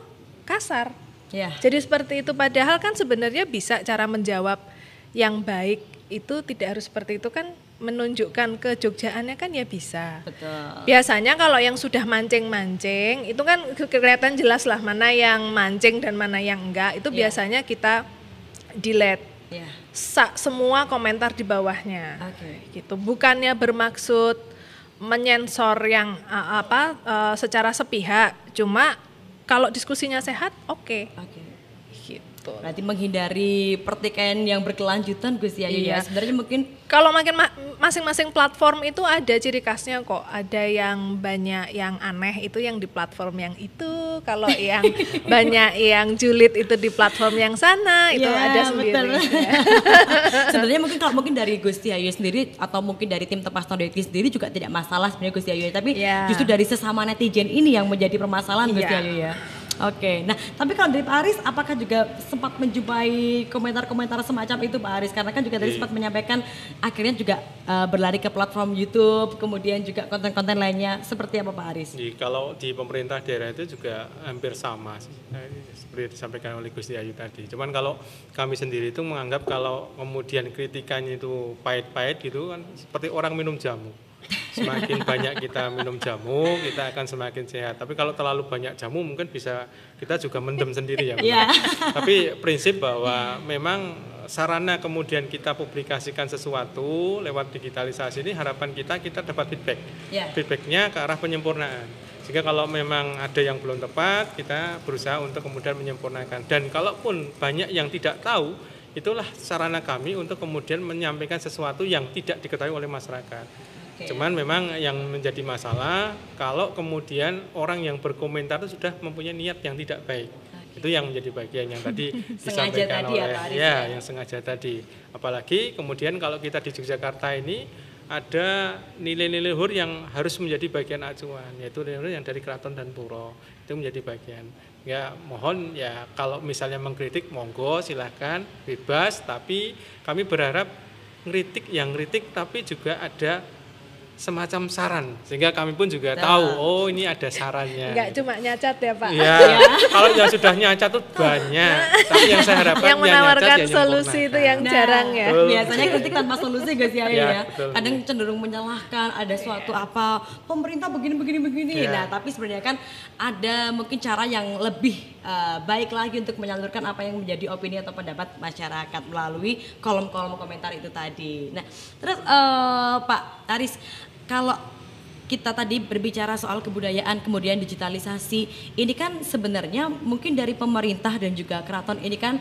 kasar. Ya. Jadi seperti itu padahal kan sebenarnya bisa cara menjawab yang baik itu tidak harus seperti itu kan menunjukkan kejogjaannya kan ya bisa. Betul. Biasanya kalau yang sudah mancing-mancing itu kan ke- kelihatan jelas lah mana yang mancing dan mana yang enggak. Itu Iya. biasanya kita delete sa- semua komentar di bawahnya. Oke. Gitu. Bukannya bermaksud menyensor yang apa eh, secara sepihak, cuma kalau diskusinya sehat oke. Oke. Gitu. Berarti menghindari pertikaian yang berkelanjutan Gus ya. Iya. Sebenarnya mungkin Kalau makin ma- masing-masing platform itu ada ciri khasnya kok. Ada yang banyak yang aneh itu yang di platform yang itu. Kalau yang banyak yang julid itu di platform yang sana itu Ya, ada sendiri. betul. Ya. sebenarnya mungkin kalau mungkin dari Gus Yayu sendiri atau mungkin dari tim Tepas Tondeki sendiri juga tidak masalah sebenarnya Gus Yayu tapi Ya. justru dari sesama netizen ini yang menjadi permasalahan Gus Iya. Yayu ya. Oke, nah tapi kalau dari Pak Aris, apakah juga sempat menjumpai komentar-komentar semacam itu Pak Aris? Karena kan juga tadi sempat menyampaikan akhirnya juga eh, berlari ke platform YouTube, kemudian juga konten-konten lainnya. Seperti apa Pak Aris? Di, kalau di pemerintah daerah itu juga hampir sama sih, ini seperti disampaikan oleh Gusti Ayu tadi. Cuman kalau kami sendiri itu menganggap kalau kemudian kritikannya itu pahit-pahit gitu kan seperti orang minum jamu. Semakin banyak kita minum jamu, kita akan semakin sehat. Tapi kalau terlalu banyak jamu mungkin bisa kita juga mendem sendiri ya. Iya. Tapi prinsip bahwa memang sarana kemudian kita publikasikan sesuatu lewat digitalisasi ini harapan kita kita dapat feedback. Ya. Feedbacknya ke arah penyempurnaan. Sehingga kalau memang ada yang belum tepat, kita berusaha untuk kemudian menyempurnakan. Dan kalaupun banyak yang tidak tahu, itulah sarana kami untuk kemudian menyampaikan sesuatu yang tidak diketahui oleh masyarakat. Oke. Cuman memang yang menjadi masalah kalau kemudian orang yang berkomentar itu sudah mempunyai niat yang tidak baik. Itu yang menjadi bagian yang tadi Sengaja disampaikan tadi ya, oleh ya, ya. yang sengaja tadi. Apalagi kemudian kalau kita di Yogyakarta ini ada nilai-nilai luhur yang harus menjadi bagian acuan, yaitu nilai yang dari keraton dan puro itu menjadi bagian. Ya mohon ya kalau misalnya mengkritik monggo silahkan bebas, tapi kami berharap ngeritik yang kritik tapi juga ada semacam saran sehingga kami pun juga tahu oh ini ada sarannya. Enggak cuma nyacat ya Pak. Iya, kalau yang sudah nyacat tuh banyak, tapi yang saya harapkan yang menawarkan nyacat ya solusi itu yang Nah, jarang ya. Betul. Biasanya kritik tanpa solusi guys ya, Ya, ya. betul. Kadang cenderung menyalahkan ada suatu apa pemerintah begini begini begini. Ya. Nah, tapi sebenarnya kan ada mungkin cara yang lebih eh, baik lagi untuk menyalurkan apa yang menjadi opini atau pendapat masyarakat melalui kolom-kolom komentar itu tadi. Nah, terus eh, Pak Aris kalau kita tadi berbicara soal kebudayaan kemudian digitalisasi ini kan sebenarnya mungkin dari pemerintah dan juga keraton ini kan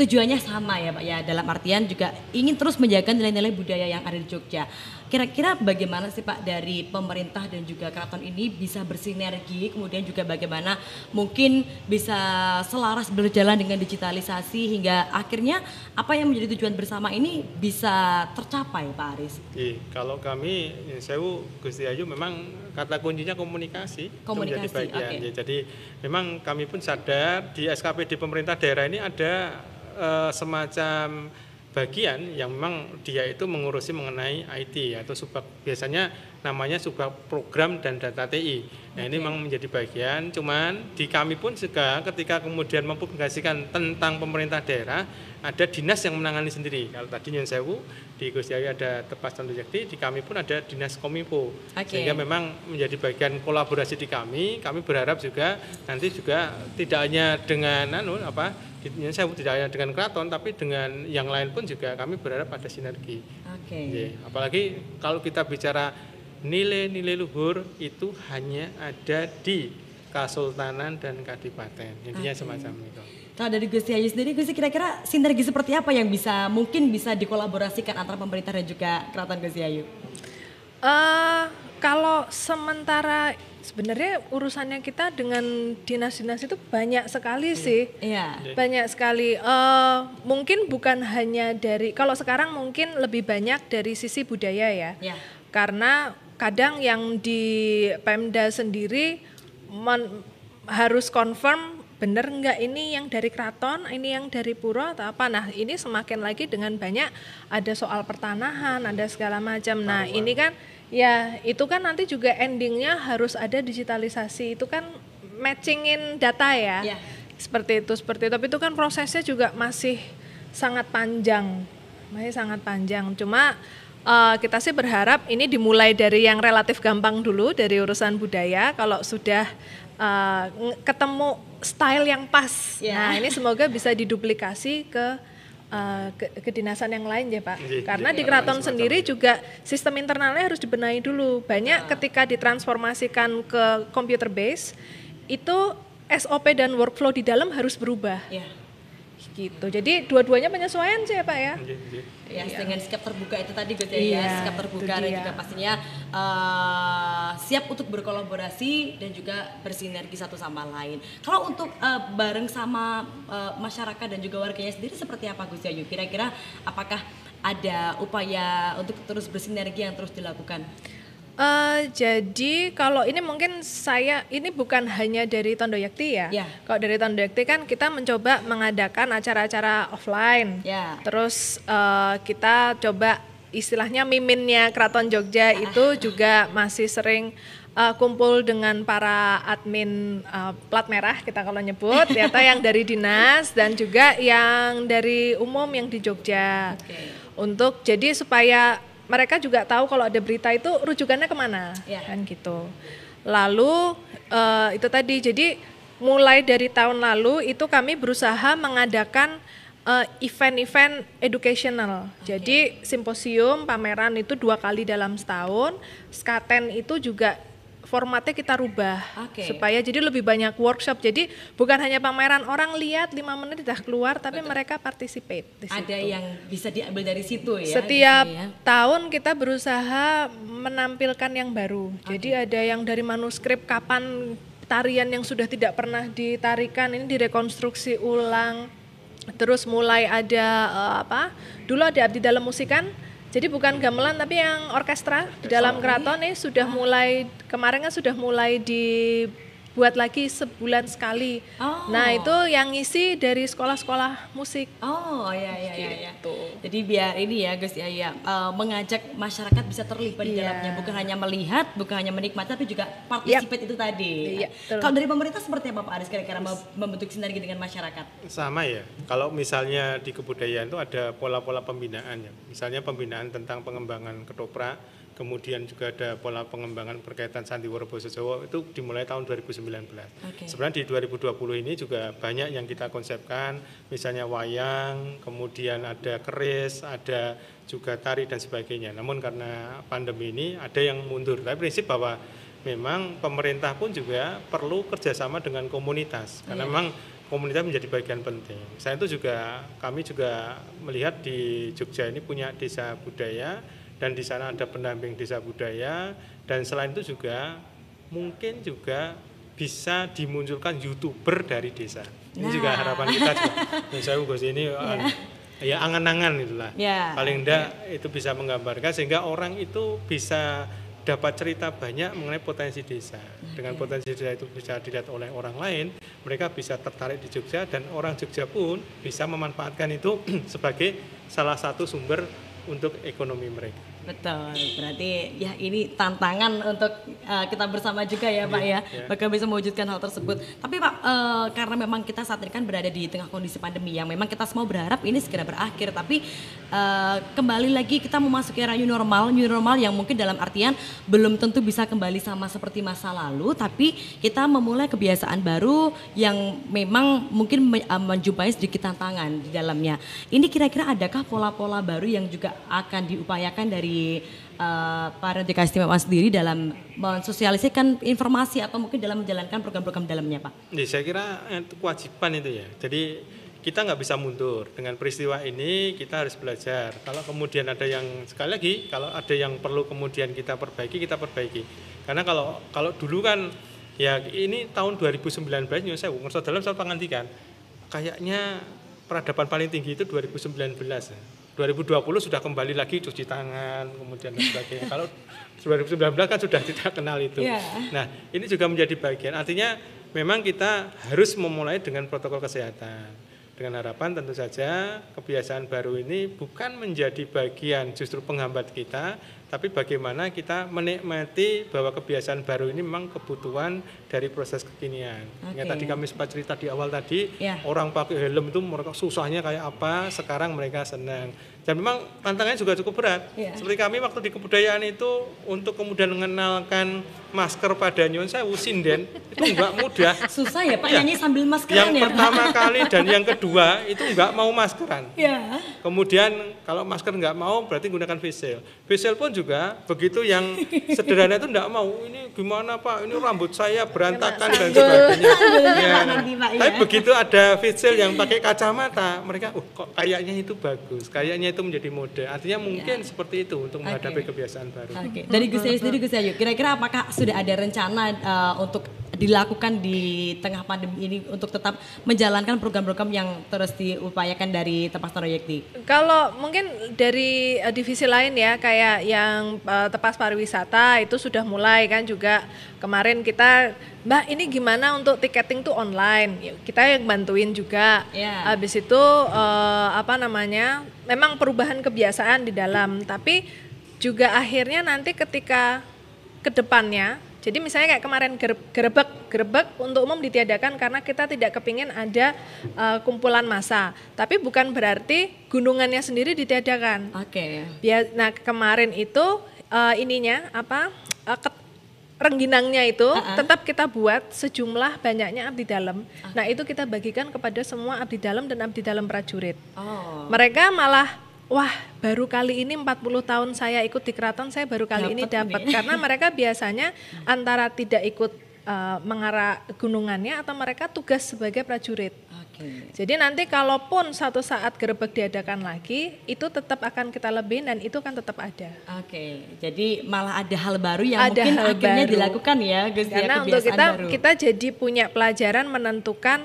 tujuannya sama ya Pak ya dalam artian juga ingin terus menjaga nilai-nilai budaya yang ada di Jogja. Kira-kira bagaimana sih Pak dari pemerintah dan juga keraton ini bisa bersinergi kemudian juga bagaimana mungkin bisa selaras berjalan dengan digitalisasi hingga akhirnya apa yang menjadi tujuan bersama ini bisa tercapai Pak Aris. Iya, kalau kami ya, Sewu Gusti Ayu memang kata kuncinya komunikasi, itu menjadi Komunikasi, bagian. oke. Ya, jadi memang kami pun sadar di SKP di pemerintah daerah ini ada eh, semacam bagian yang memang dia itu mengurusi mengenai IT atau subak biasanya namanya sebuah program dan data TI. Nah ini memang menjadi bagian, cuman di kami pun juga ketika kemudian mempublikasikan tentang pemerintah daerah, ada dinas yang menangani sendiri. Kalau tadi Nyun Sewu, di Gus Yahya ada Tepas Tandu Jakti, di kami pun ada dinas Kominfo. Oke. Sehingga memang menjadi bagian kolaborasi di kami. Kami berharap juga nanti juga tidak hanya dengan anu apa, Nyun Sewu tidak hanya dengan keraton, tapi dengan yang lain pun juga kami berharap ada sinergi. Oke. Iya, Apalagi kalau kita bicara nilai-nilai luhur itu hanya ada di Kasultanan dan Kadipaten. Intinya semacam itu. Kalau dari Gus Yayu sendiri, Gus kira-kira sinergi seperti apa yang bisa mungkin bisa dikolaborasikan antara pemerintah dan juga keraton Gus Yayu? Eh, kalau sementara sebenarnya urusannya kita dengan dinas-dinas itu banyak sekali sih. Iya. Banyak sekali. Eh, mungkin bukan hanya dari kalau sekarang mungkin lebih banyak dari sisi budaya ya. Ya. Karena kadang yang di Pemda sendiri men- harus confirm bener nggak ini yang dari keraton, ini yang dari pura atau apa. Nah ini semakin lagi dengan banyak ada soal pertanahan, ada segala macam. Nah ini kan ya itu kan nanti juga endingnya harus ada digitalisasi. Itu kan matchingin data ya. Ya. Seperti itu, seperti itu. Tapi itu kan prosesnya juga masih sangat panjang, masih sangat panjang. Cuma eh, kita sih berharap ini dimulai dari yang relatif gampang dulu dari urusan budaya. Kalau sudah nge- ketemu style yang pas, Ya. nah ini semoga bisa diduplikasi ke eh, ke kedinasan yang lain ya Pak. Iya, Karena iya, di harapannya keraton sendiri juga sistem internalnya harus dibenahi dulu. Banyak ketika ditransformasikan ke computer base itu SOP dan workflow di dalam harus berubah Ya. Gitu. Jadi dua-duanya penyesuaian sih ya Pak ya. Iya, iya. Ya, dengan sikap terbuka itu tadi Gus ya, Iya, sikap terbuka dan juga pastinya eh, siap untuk berkolaborasi dan juga bersinergi satu sama lain. Kalau untuk eh, bareng sama eh, masyarakat dan juga warganya sendiri seperti apa Gus Yayu? Kira-kira apakah ada upaya untuk terus bersinergi yang terus dilakukan? Eh, jadi kalau ini mungkin saya ini bukan hanya dari Tondo Yakti ya. Ya. Kalau dari Tondo Yakti kan kita mencoba mengadakan acara-acara offline. Ya. Terus eh, kita coba istilahnya miminnya Keraton Jogja itu juga masih sering eh, kumpul dengan para admin eh, plat merah kita kalau nyebut, ternyata yang dari dinas dan juga yang dari umum yang di Jogja. Oke. Untuk jadi supaya mereka juga tahu kalau ada berita itu rujukannya ke mana, Ya. kan gitu. Lalu eh, itu tadi, jadi mulai dari tahun lalu itu kami berusaha mengadakan eh, event-event educational. Jadi simposium, pameran itu dua kali dalam setahun. Skaten itu juga formatnya kita rubah Oke. supaya jadi lebih banyak workshop. Jadi bukan hanya pameran orang lihat lima menit sudah keluar, tapi mereka participate di situ. Ada yang bisa diambil dari situ ya? Setiap di ya? tahun kita berusaha menampilkan yang baru. Jadi ada yang dari manuskrip kapan tarian yang sudah tidak pernah ditarikan ini direkonstruksi ulang. Terus mulai ada eh, apa? Dulu ada abdi dalam musikan. Jadi bukan gamelan tapi yang orkestra di dalam keraton ini sudah mulai kemarin kan sudah mulai dibuat lagi sebulan sekali. Oh. Nah, itu yang ngisi dari sekolah-sekolah musik. Oh ya ya ya ya. Gitu. Jadi biar ini ya Gus ya, ya eh, mengajak masyarakat bisa terlibat di Iya. dalamnya, bukan hanya melihat, bukan hanya menikmati, tapi juga participate itu tadi. Iya, betul. Kalau dari pemerintah seperti apa Pak Aris kira-kira mem- membentuk sinergi dengan masyarakat? Sama ya. Kalau misalnya di kebudayaan itu ada pola-pola pembinaan ya. Misalnya pembinaan tentang pengembangan ketoprak, kemudian juga ada pola pengembangan berkaitan sandiwara basa Jawa itu dimulai tahun 2019. Oke. Sebenarnya di 2020 ini juga banyak yang kita konsepkan, misalnya wayang, kemudian ada keris, ada juga tari dan sebagainya. Namun karena pandemi ini ada yang mundur. Tapi prinsip bahwa memang pemerintah pun juga perlu kerjasama dengan komunitas karena memang komunitas menjadi bagian penting. Saya itu juga kami juga melihat di Jogja ini punya desa budaya dan di sana ada pendamping desa budaya dan selain itu juga mungkin juga bisa dimunculkan youtuber dari desa. Ini juga Nah. harapan kita juga. Dan saya Gus ini uh, ya angan-angan itulah. Ya. Paling enggak itu bisa menggambarkan sehingga orang itu bisa dapat cerita banyak mengenai potensi desa. Dengan potensi desa itu bisa dilihat oleh orang lain, mereka bisa tertarik di Jogja dan orang Jogja pun bisa memanfaatkan itu sebagai salah satu sumber untuk ekonomi mereka. Betul, berarti ya ini tantangan untuk uh, kita bersama juga ya Pak ya, iya. bakal bisa mewujudkan hal tersebut. Tapi Pak, uh, karena memang kita saat ini kan berada di tengah kondisi pandemi yang memang kita semua berharap ini segera berakhir, tapi uh, kembali lagi kita memasuki era new normal, new normal yang mungkin dalam artian belum tentu bisa kembali sama seperti masa lalu, tapi kita memulai kebiasaan baru yang memang mungkin me- menjumpai sedikit tantangan di dalamnya. Ini kira-kira adakah pola-pola baru yang juga akan diupayakan dari uh, para DKI Istimewa sendiri dalam mensosialisasikan informasi atau mungkin dalam menjalankan program-program dalamnya Pak? Ya, saya kira eh, itu kewajiban itu ya. Jadi kita nggak bisa mundur dengan peristiwa ini kita harus belajar. Kalau kemudian ada yang sekali lagi kalau ada yang perlu kemudian kita perbaiki kita perbaiki. Karena kalau kalau dulu kan ya ini tahun 2019 nyuwun saya ngerasa dalam saya pangantikan kayaknya peradaban paling tinggi itu 2019 ya. 2020 sudah kembali lagi cuci tangan kemudian dan sebagainya. Kalau 2019 kan sudah tidak kenal itu. Iya. Nah, ini juga menjadi bagian. Artinya memang kita harus memulai dengan protokol kesehatan. Dengan harapan tentu saja kebiasaan baru ini bukan menjadi bagian justru penghambat kita, tapi bagaimana kita menikmati bahwa kebiasaan baru ini memang kebutuhan dari proses kekinian. Oke. Yang tadi kami sempat cerita di awal tadi, Ya. orang pakai helm itu mereka susahnya kayak apa, sekarang mereka senang. Dan memang tantangannya juga cukup berat. Ya. Seperti kami waktu di kebudayaan itu untuk kemudian mengenalkan masker pada Nyon Sewu sinden itu enggak mudah. Susah ya Pak Iya. nyanyi sambil maskeran Yang ya pertama Pak? kali dan yang kedua itu enggak mau maskeran. Ya. Kemudian kalau masker nggak mau berarti gunakan face shield. Face shield pun juga begitu yang sederhana itu nggak mau. Ini gimana Pak? Ini rambut saya berantakan dan sanggul. sebagainya. Sanggul Ya. ya. Tapi begitu ada face shield yang pakai kacamata, mereka, uh kok kayaknya itu bagus, kayaknya itu menjadi mode. Artinya mungkin seperti itu untuk menghadapi Oke. kebiasaan baru. Oke, dari Gus Yayu sendiri Gus Yayu, kira-kira apakah sudah ada rencana uh, untuk dilakukan di tengah pandemi ini untuk tetap menjalankan program-program yang terus diupayakan dari Tepas Proyekti? Kalau mungkin dari eh, divisi lain ya kayak yang eh, tepas pariwisata itu sudah mulai kan juga kemarin kita Mbak ini gimana untuk tiketing tuh online? Ya, kita yang bantuin juga. Ya. habis itu eh, apa namanya memang perubahan kebiasaan di dalam. Tapi juga akhirnya nanti ketika ke depannya jadi misalnya kayak kemarin ger- gerebek gerebek untuk umum ditiadakan karena kita tidak kepingin ada eh, kumpulan massa. Tapi bukan berarti gunungannya sendiri ditiadakan. Oke. Bia- nah kemarin itu eh, ininya apa eh, ket- rengginangnya itu Uh-uh. tetap kita buat sejumlah banyaknya abdi dalam nah itu kita bagikan kepada semua abdi dalam dan abdi dalam prajurit Oh. mereka malah wah baru kali ini 40 tahun saya ikut di keraton saya baru kali ini Dapet dapat nih. karena mereka biasanya antara tidak ikut eh, mengarah gunungannya atau mereka tugas sebagai prajurit. Jadi nanti kalaupun satu saat gerebek diadakan lagi, itu tetap akan kita lebihin dan itu kan tetap ada. Oke, jadi malah ada hal baru yang Ada mungkin hal akhirnya baru. dilakukan ya, Gus ya, Karena untuk kita baru. kita jadi punya pelajaran menentukan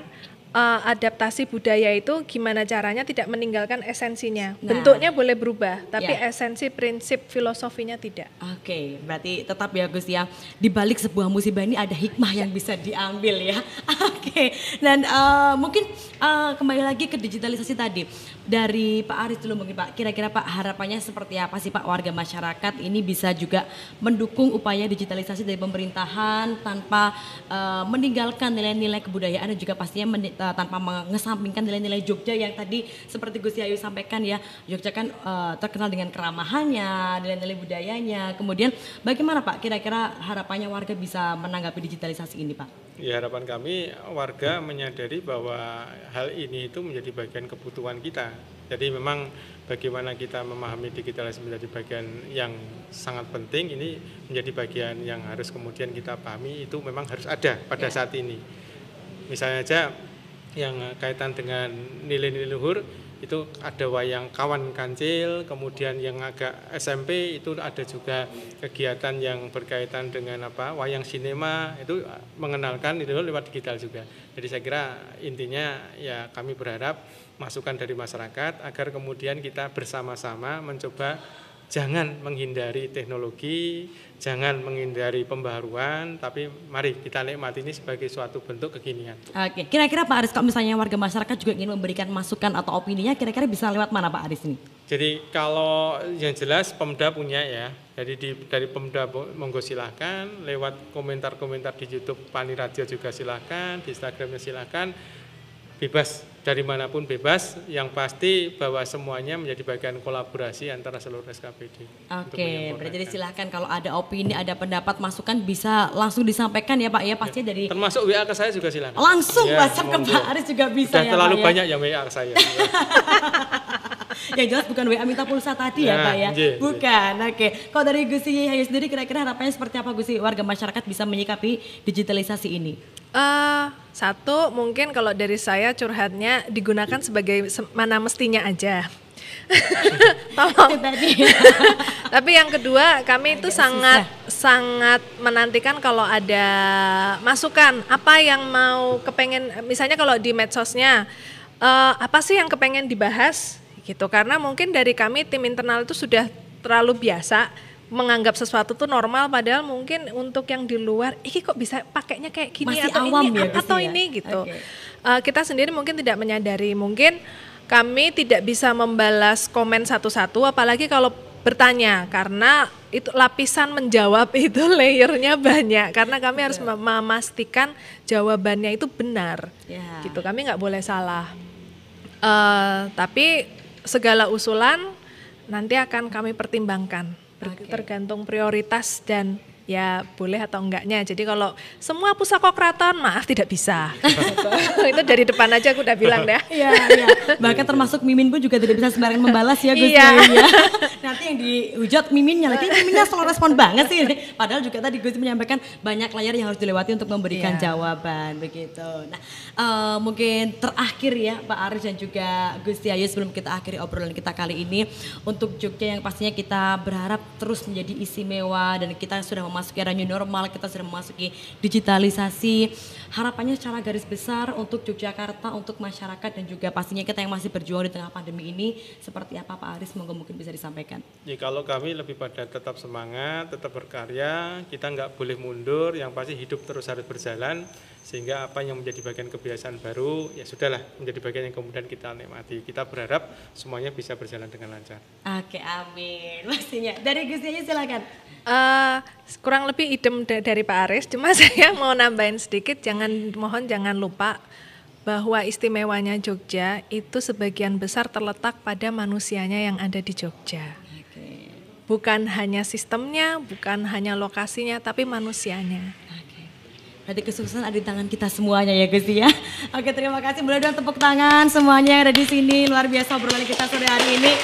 eh, adaptasi budaya itu gimana caranya tidak meninggalkan esensinya. Nah. Bentuknya boleh berubah, tapi Ya. esensi prinsip filosofinya tidak. Oke, berarti tetap ya Gus ya. Di balik sebuah musibah ini ada hikmah yang bisa diambil ya. Oke, dan eh, mungkin eh, kembali lagi ke digitalisasi tadi. Dari Pak Aris dulu mungkin Pak, kira-kira Pak harapannya seperti apa sih Pak warga masyarakat ini bisa juga mendukung upaya digitalisasi dari pemerintahan tanpa eh, meninggalkan nilai-nilai kebudayaan dan juga pastinya eh, tanpa mengesampingkan nilai-nilai Jogja yang tadi seperti Gus Yayu sampaikan ya, Jogja kan eh, terkenal dengan keramahannya, nilai-nilai budayanya. Kemudian bagaimana Pak kira-kira harapannya warga bisa menanggapi digitalisasi ini Pak? Ya harapan kami warga menyadari bahwa hal ini itu menjadi bagian kebutuhan kita. Jadi memang bagaimana kita memahami digitalisasi menjadi bagian yang sangat penting ini menjadi bagian yang harus kemudian kita pahami itu memang harus ada pada saat ini. Misalnya aja yang kaitan dengan nilai-nilai luhur itu ada wayang kawan kancil, kemudian yang agak SMP itu ada juga kegiatan yang berkaitan dengan apa wayang sinema itu mengenalkan itu lewat digital juga. Jadi saya kira intinya ya kami berharap masukan dari masyarakat agar kemudian kita bersama-sama mencoba jangan menghindari teknologi, jangan menghindari pembaharuan, tapi mari kita nikmati ini sebagai suatu bentuk kekinian. Oke, kira-kira Pak Aris kalau misalnya warga masyarakat juga ingin memberikan masukan atau opininya, kira-kira bisa lewat mana Pak Aris ini? Jadi kalau yang jelas Pemda punya ya, jadi di, dari Pemda monggo silahkan, lewat komentar-komentar di YouTube Pani Radio juga silahkan, di Instagramnya silahkan, bebas dari mana pun bebas, yang pasti bahwa semuanya menjadi bagian kolaborasi antara seluruh SKPD. Oke, berarti silahkan kalau ada opini, ada pendapat, masukan bisa langsung disampaikan ya Pak ya, pasti dari Termasuk WA ke saya juga silahkan. langsung Ya, WhatsApp ke. Pak Aris juga bisa Sudah ya terlalu Pak ya. banyak yang WA ke saya. yang jelas bukan WA minta pulsa tadi ya Nah, Pak ya. iya. Bukan. Oke. Kalau dari Gusti Hayu sendiri kira-kira harapannya seperti apa Gusti warga masyarakat bisa menyikapi digitalisasi ini? Eh, satu mungkin kalau dari saya curhatnya digunakan sebagai se- mana mestinya aja. Tolong. Tapi yang kedua kami itu sangat sangat menantikan kalau ada masukan apa yang mau kepengen misalnya kalau di medsosnya eh, apa sih yang kepengen dibahas gitu. Karena mungkin dari kami tim internal itu sudah terlalu biasa menganggap sesuatu tuh normal padahal mungkin untuk yang di luar ini kok bisa pakainya kayak gini Masih atau awam ini ya, atau Gusti ya? ini gitu. Oke. Eh, kita sendiri mungkin tidak menyadari. Mungkin kami tidak bisa membalas komen satu-satu apalagi kalau bertanya karena itu lapisan menjawab itu layernya banyak. Karena kami harus mem- memastikan jawabannya itu benar. Ya. gitu. Kami nggak boleh salah. Eh, tapi segala usulan nanti akan kami pertimbangkan Oke. tergantung prioritas dan ya boleh atau enggaknya. Jadi kalau semua pusaka keraton maaf tidak bisa. itu dari depan aja aku udah bilang deh. Iya, iya. Bahkan termasuk Mimin pun juga tidak bisa sembarangan membalas ya Gus Iya. Ya. Nanti yang dihujat Miminnya lagi, Miminnya selalu respon banget sih. Padahal juga tadi Gus menyampaikan banyak layar yang harus dilewati untuk memberikan Iya. jawaban begitu. Nah, eh, mungkin terakhir ya Pak Aris dan juga Gus Ayu sebelum kita akhiri obrolan kita kali ini untuk Jogja yang pastinya kita berharap terus menjadi istimewa dan kita sudah memasuki era new normal, kita sudah memasuki digitalisasi. Harapannya secara garis besar untuk Yogyakarta, untuk masyarakat dan juga pastinya kita yang masih berjuang di tengah pandemi ini seperti apa Pak Aris? Monggo mungkin bisa disampaikan. Ya kalau kami lebih pada tetap semangat, tetap berkarya, kita nggak boleh mundur, yang pasti hidup terus harus berjalan, sehingga apa yang menjadi bagian kebiasaan baru, ya sudahlah menjadi bagian yang kemudian kita nikmati. Kita berharap semuanya bisa berjalan dengan lancar. Oke, amin. Pastinya. Dari Gus Yahya silakan. Eh, kurang lebih idem da- dari Pak Aris, cuma saya mau nambahin sedikit, jangan mohon jangan lupa bahwa istimewanya Jogja itu sebagian besar terletak pada manusianya yang ada di Jogja. Oke. Bukan hanya sistemnya, bukan hanya lokasinya, tapi manusianya. Berarti kesuksesan ada di tangan kita semuanya ya Gus ya. Oke terima kasih boleh dong tepuk tangan semuanya yang ada di sini. Luar biasa obrolan kita sore hari ini.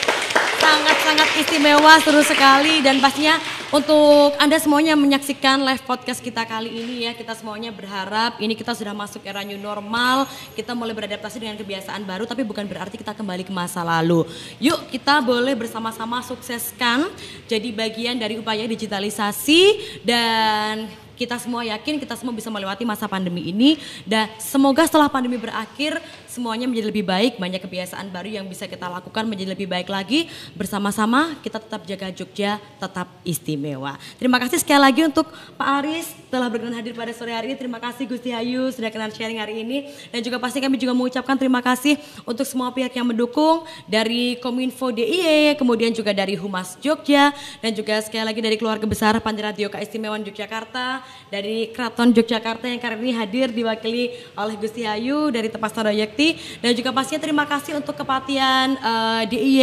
Sangat-sangat istimewa, seru sekali dan pastinya untuk Anda semuanya menyaksikan live podcast kita kali ini ya. Kita semuanya berharap ini kita sudah masuk era new normal. Kita mulai beradaptasi dengan kebiasaan baru tapi bukan berarti kita kembali ke masa lalu. Yuk kita boleh bersama-sama sukseskan jadi bagian dari upaya digitalisasi dan kita semua yakin kita semua bisa melewati masa pandemi ini. Dan semoga setelah pandemi berakhir semuanya menjadi lebih baik banyak kebiasaan baru yang bisa kita lakukan menjadi lebih baik lagi. Bersama-sama kita tetap jaga Jogja tetap istimewa. Terima kasih sekali lagi untuk Pak Aris telah berkenan hadir pada sore hari ini. Terima kasih Gusti Ayu sudah kenal sharing hari ini. Dan juga pasti kami juga mengucapkan terima kasih untuk semua pihak yang mendukung dari Kominfo DIY kemudian juga dari Humas Jogja dan juga sekali lagi dari keluarga besar Panti Radio Keistimewaan Yogyakarta dari Keraton Yogyakarta yang kali ini hadir diwakili oleh Gusti Ayu dari Tepas Tadayakti dan juga pastinya terima kasih untuk kepatian eh, DIY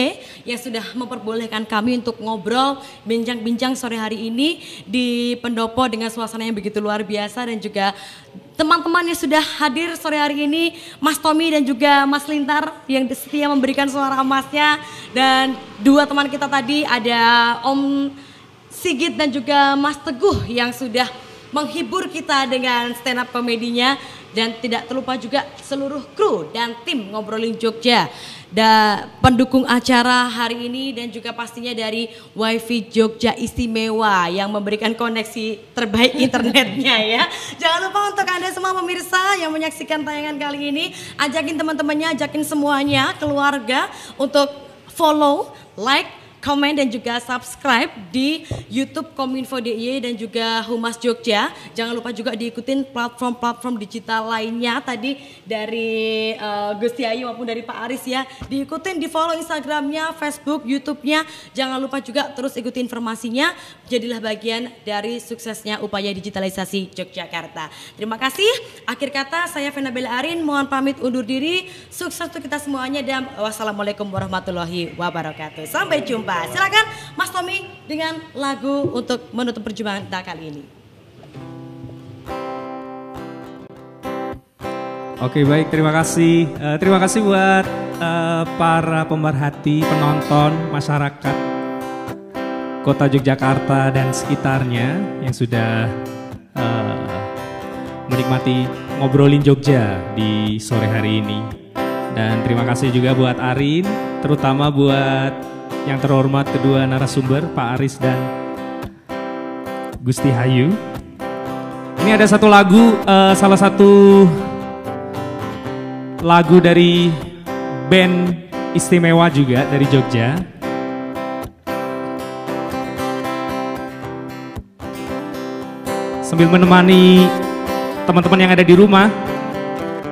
yang sudah memperbolehkan kami untuk ngobrol bincang-bincang sore hari ini di pendopo dengan suasana yang begitu luar biasa. Dan juga teman-teman yang sudah hadir sore hari ini Mas Tommy dan juga Mas Lintar yang setia memberikan suara emasnya. Dan dua teman kita tadi ada Om Sigit dan juga Mas Teguh yang sudah menghibur kita dengan stand up komedinya dan tidak terlupa juga seluruh kru dan tim ngobrolin Jogja dan pendukung acara hari ini dan juga pastinya dari WiFi Jogja Istimewa yang memberikan koneksi terbaik internetnya ya. Jangan lupa untuk Anda semua pemirsa yang menyaksikan tayangan kali ini, ajakin teman-temannya, ajakin semuanya, keluarga untuk follow, like, komen dan juga subscribe di YouTube Kominfo DIY dan juga Humas Jogja. Jangan lupa juga diikutin platform-platform digital lainnya tadi dari uh, Gusti Ayu maupun dari Pak Aris ya. Diikutin di follow Instagramnya, Facebook, YouTube-nya. Jangan lupa juga terus ikuti informasinya. Jadilah bagian dari suksesnya upaya digitalisasi Yogyakarta. Terima kasih. Akhir kata saya Vena Bella Arin mohon pamit undur diri. Sukses untuk kita semuanya dan wassalamualaikum warahmatullahi wabarakatuh. Sampai jumpa. Silakan Mas Tommy dengan lagu untuk menutup perjumpaan kita kali ini. Oke baik. Terima kasih. Uh, terima kasih buat uh, para pemerhati penonton masyarakat kota Yogyakarta dan sekitarnya yang sudah uh, menikmati ngobrolin Jogja di sore hari ini. Dan terima kasih juga buat Arin terutama buat yang terhormat kedua narasumber Pak Aris dan Gusti Hayu ini ada satu lagu uh, salah satu lagu dari band istimewa juga dari Jogja. Sambil menemani teman-teman yang ada di rumah,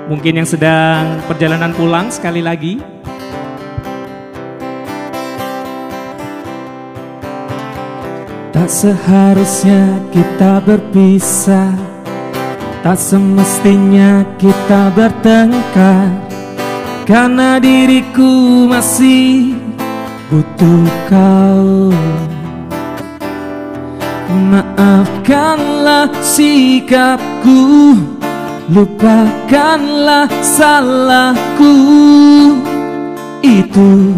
mungkin yang sedang perjalanan pulang sekali lagi. Tak seharusnya kita berpisah. Tak semestinya kita bertengkar. Karena diriku masih butuh kau. Maafkanlah sikapku. Lupakanlah salahku. Itu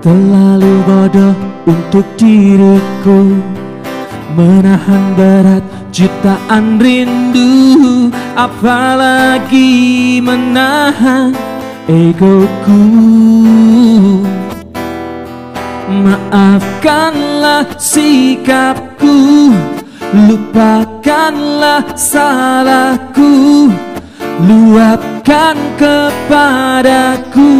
Terlalu bodoh untuk diriku. Menahan berat jutaan rindu Apalagi menahan egoku. Maafkanlah sikapku Lupakanlah salahku Luapkan kepadaku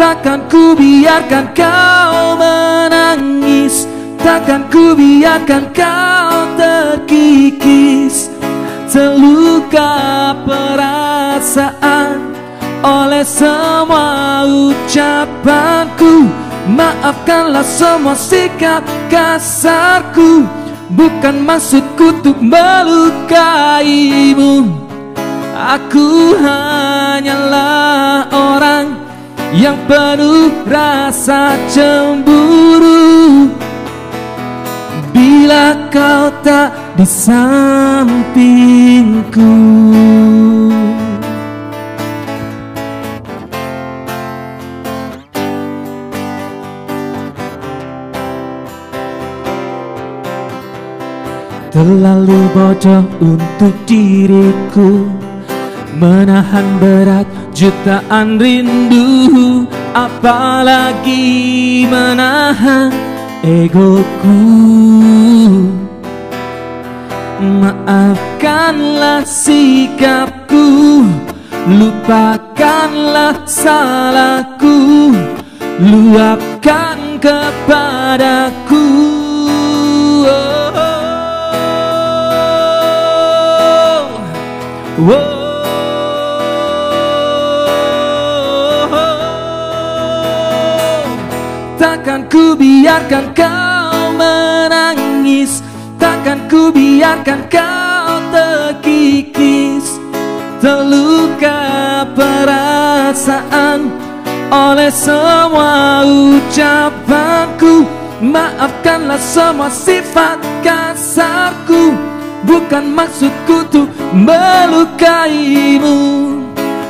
Takkan ku biarkan kau menangis. Takkan ku biarkan kau terkikis. Terluka perasaan Oleh semua ucapanku. Maafkanlah semua sikap kasarku. Bukan maksudku untuk melukaimu. Aku hanyalah orang yang penuh rasa cemburu. Bila kau tak di sampingku. Terlalu bodoh untuk diriku Menahan berat jutaan rindu Apalagi menahan egoku Maafkanlah sikapku Lupakanlah salahku Luapkan kepadaku oh, oh, oh. Takkan ku biarkan kau menangis. Takkan ku biarkan kau terkikis. Terluka perasaan Oleh semua ucapanku. Maafkanlah semua sifat kasarku. Bukan maksudku tuh melukaimu.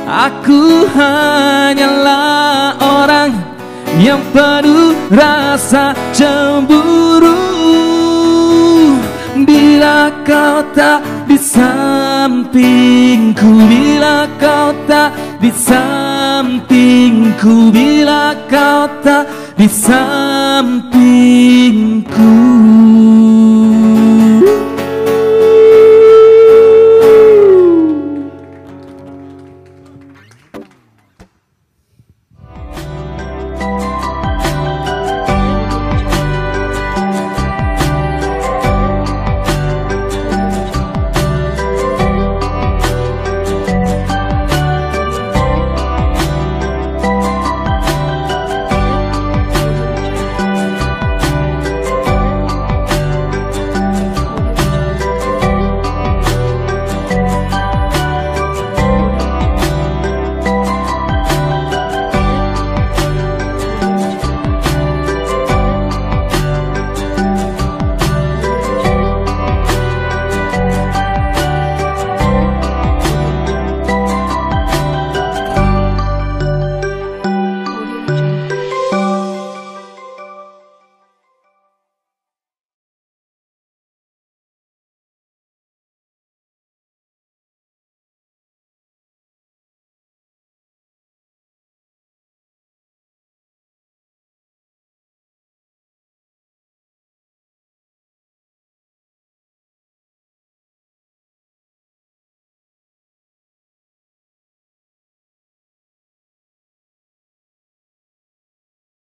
Aku hanyalah orang yang penuh rasa cemburu. Bila kau tak di sampingku Bila kau tak di sampingku Bila kau tak di sampingku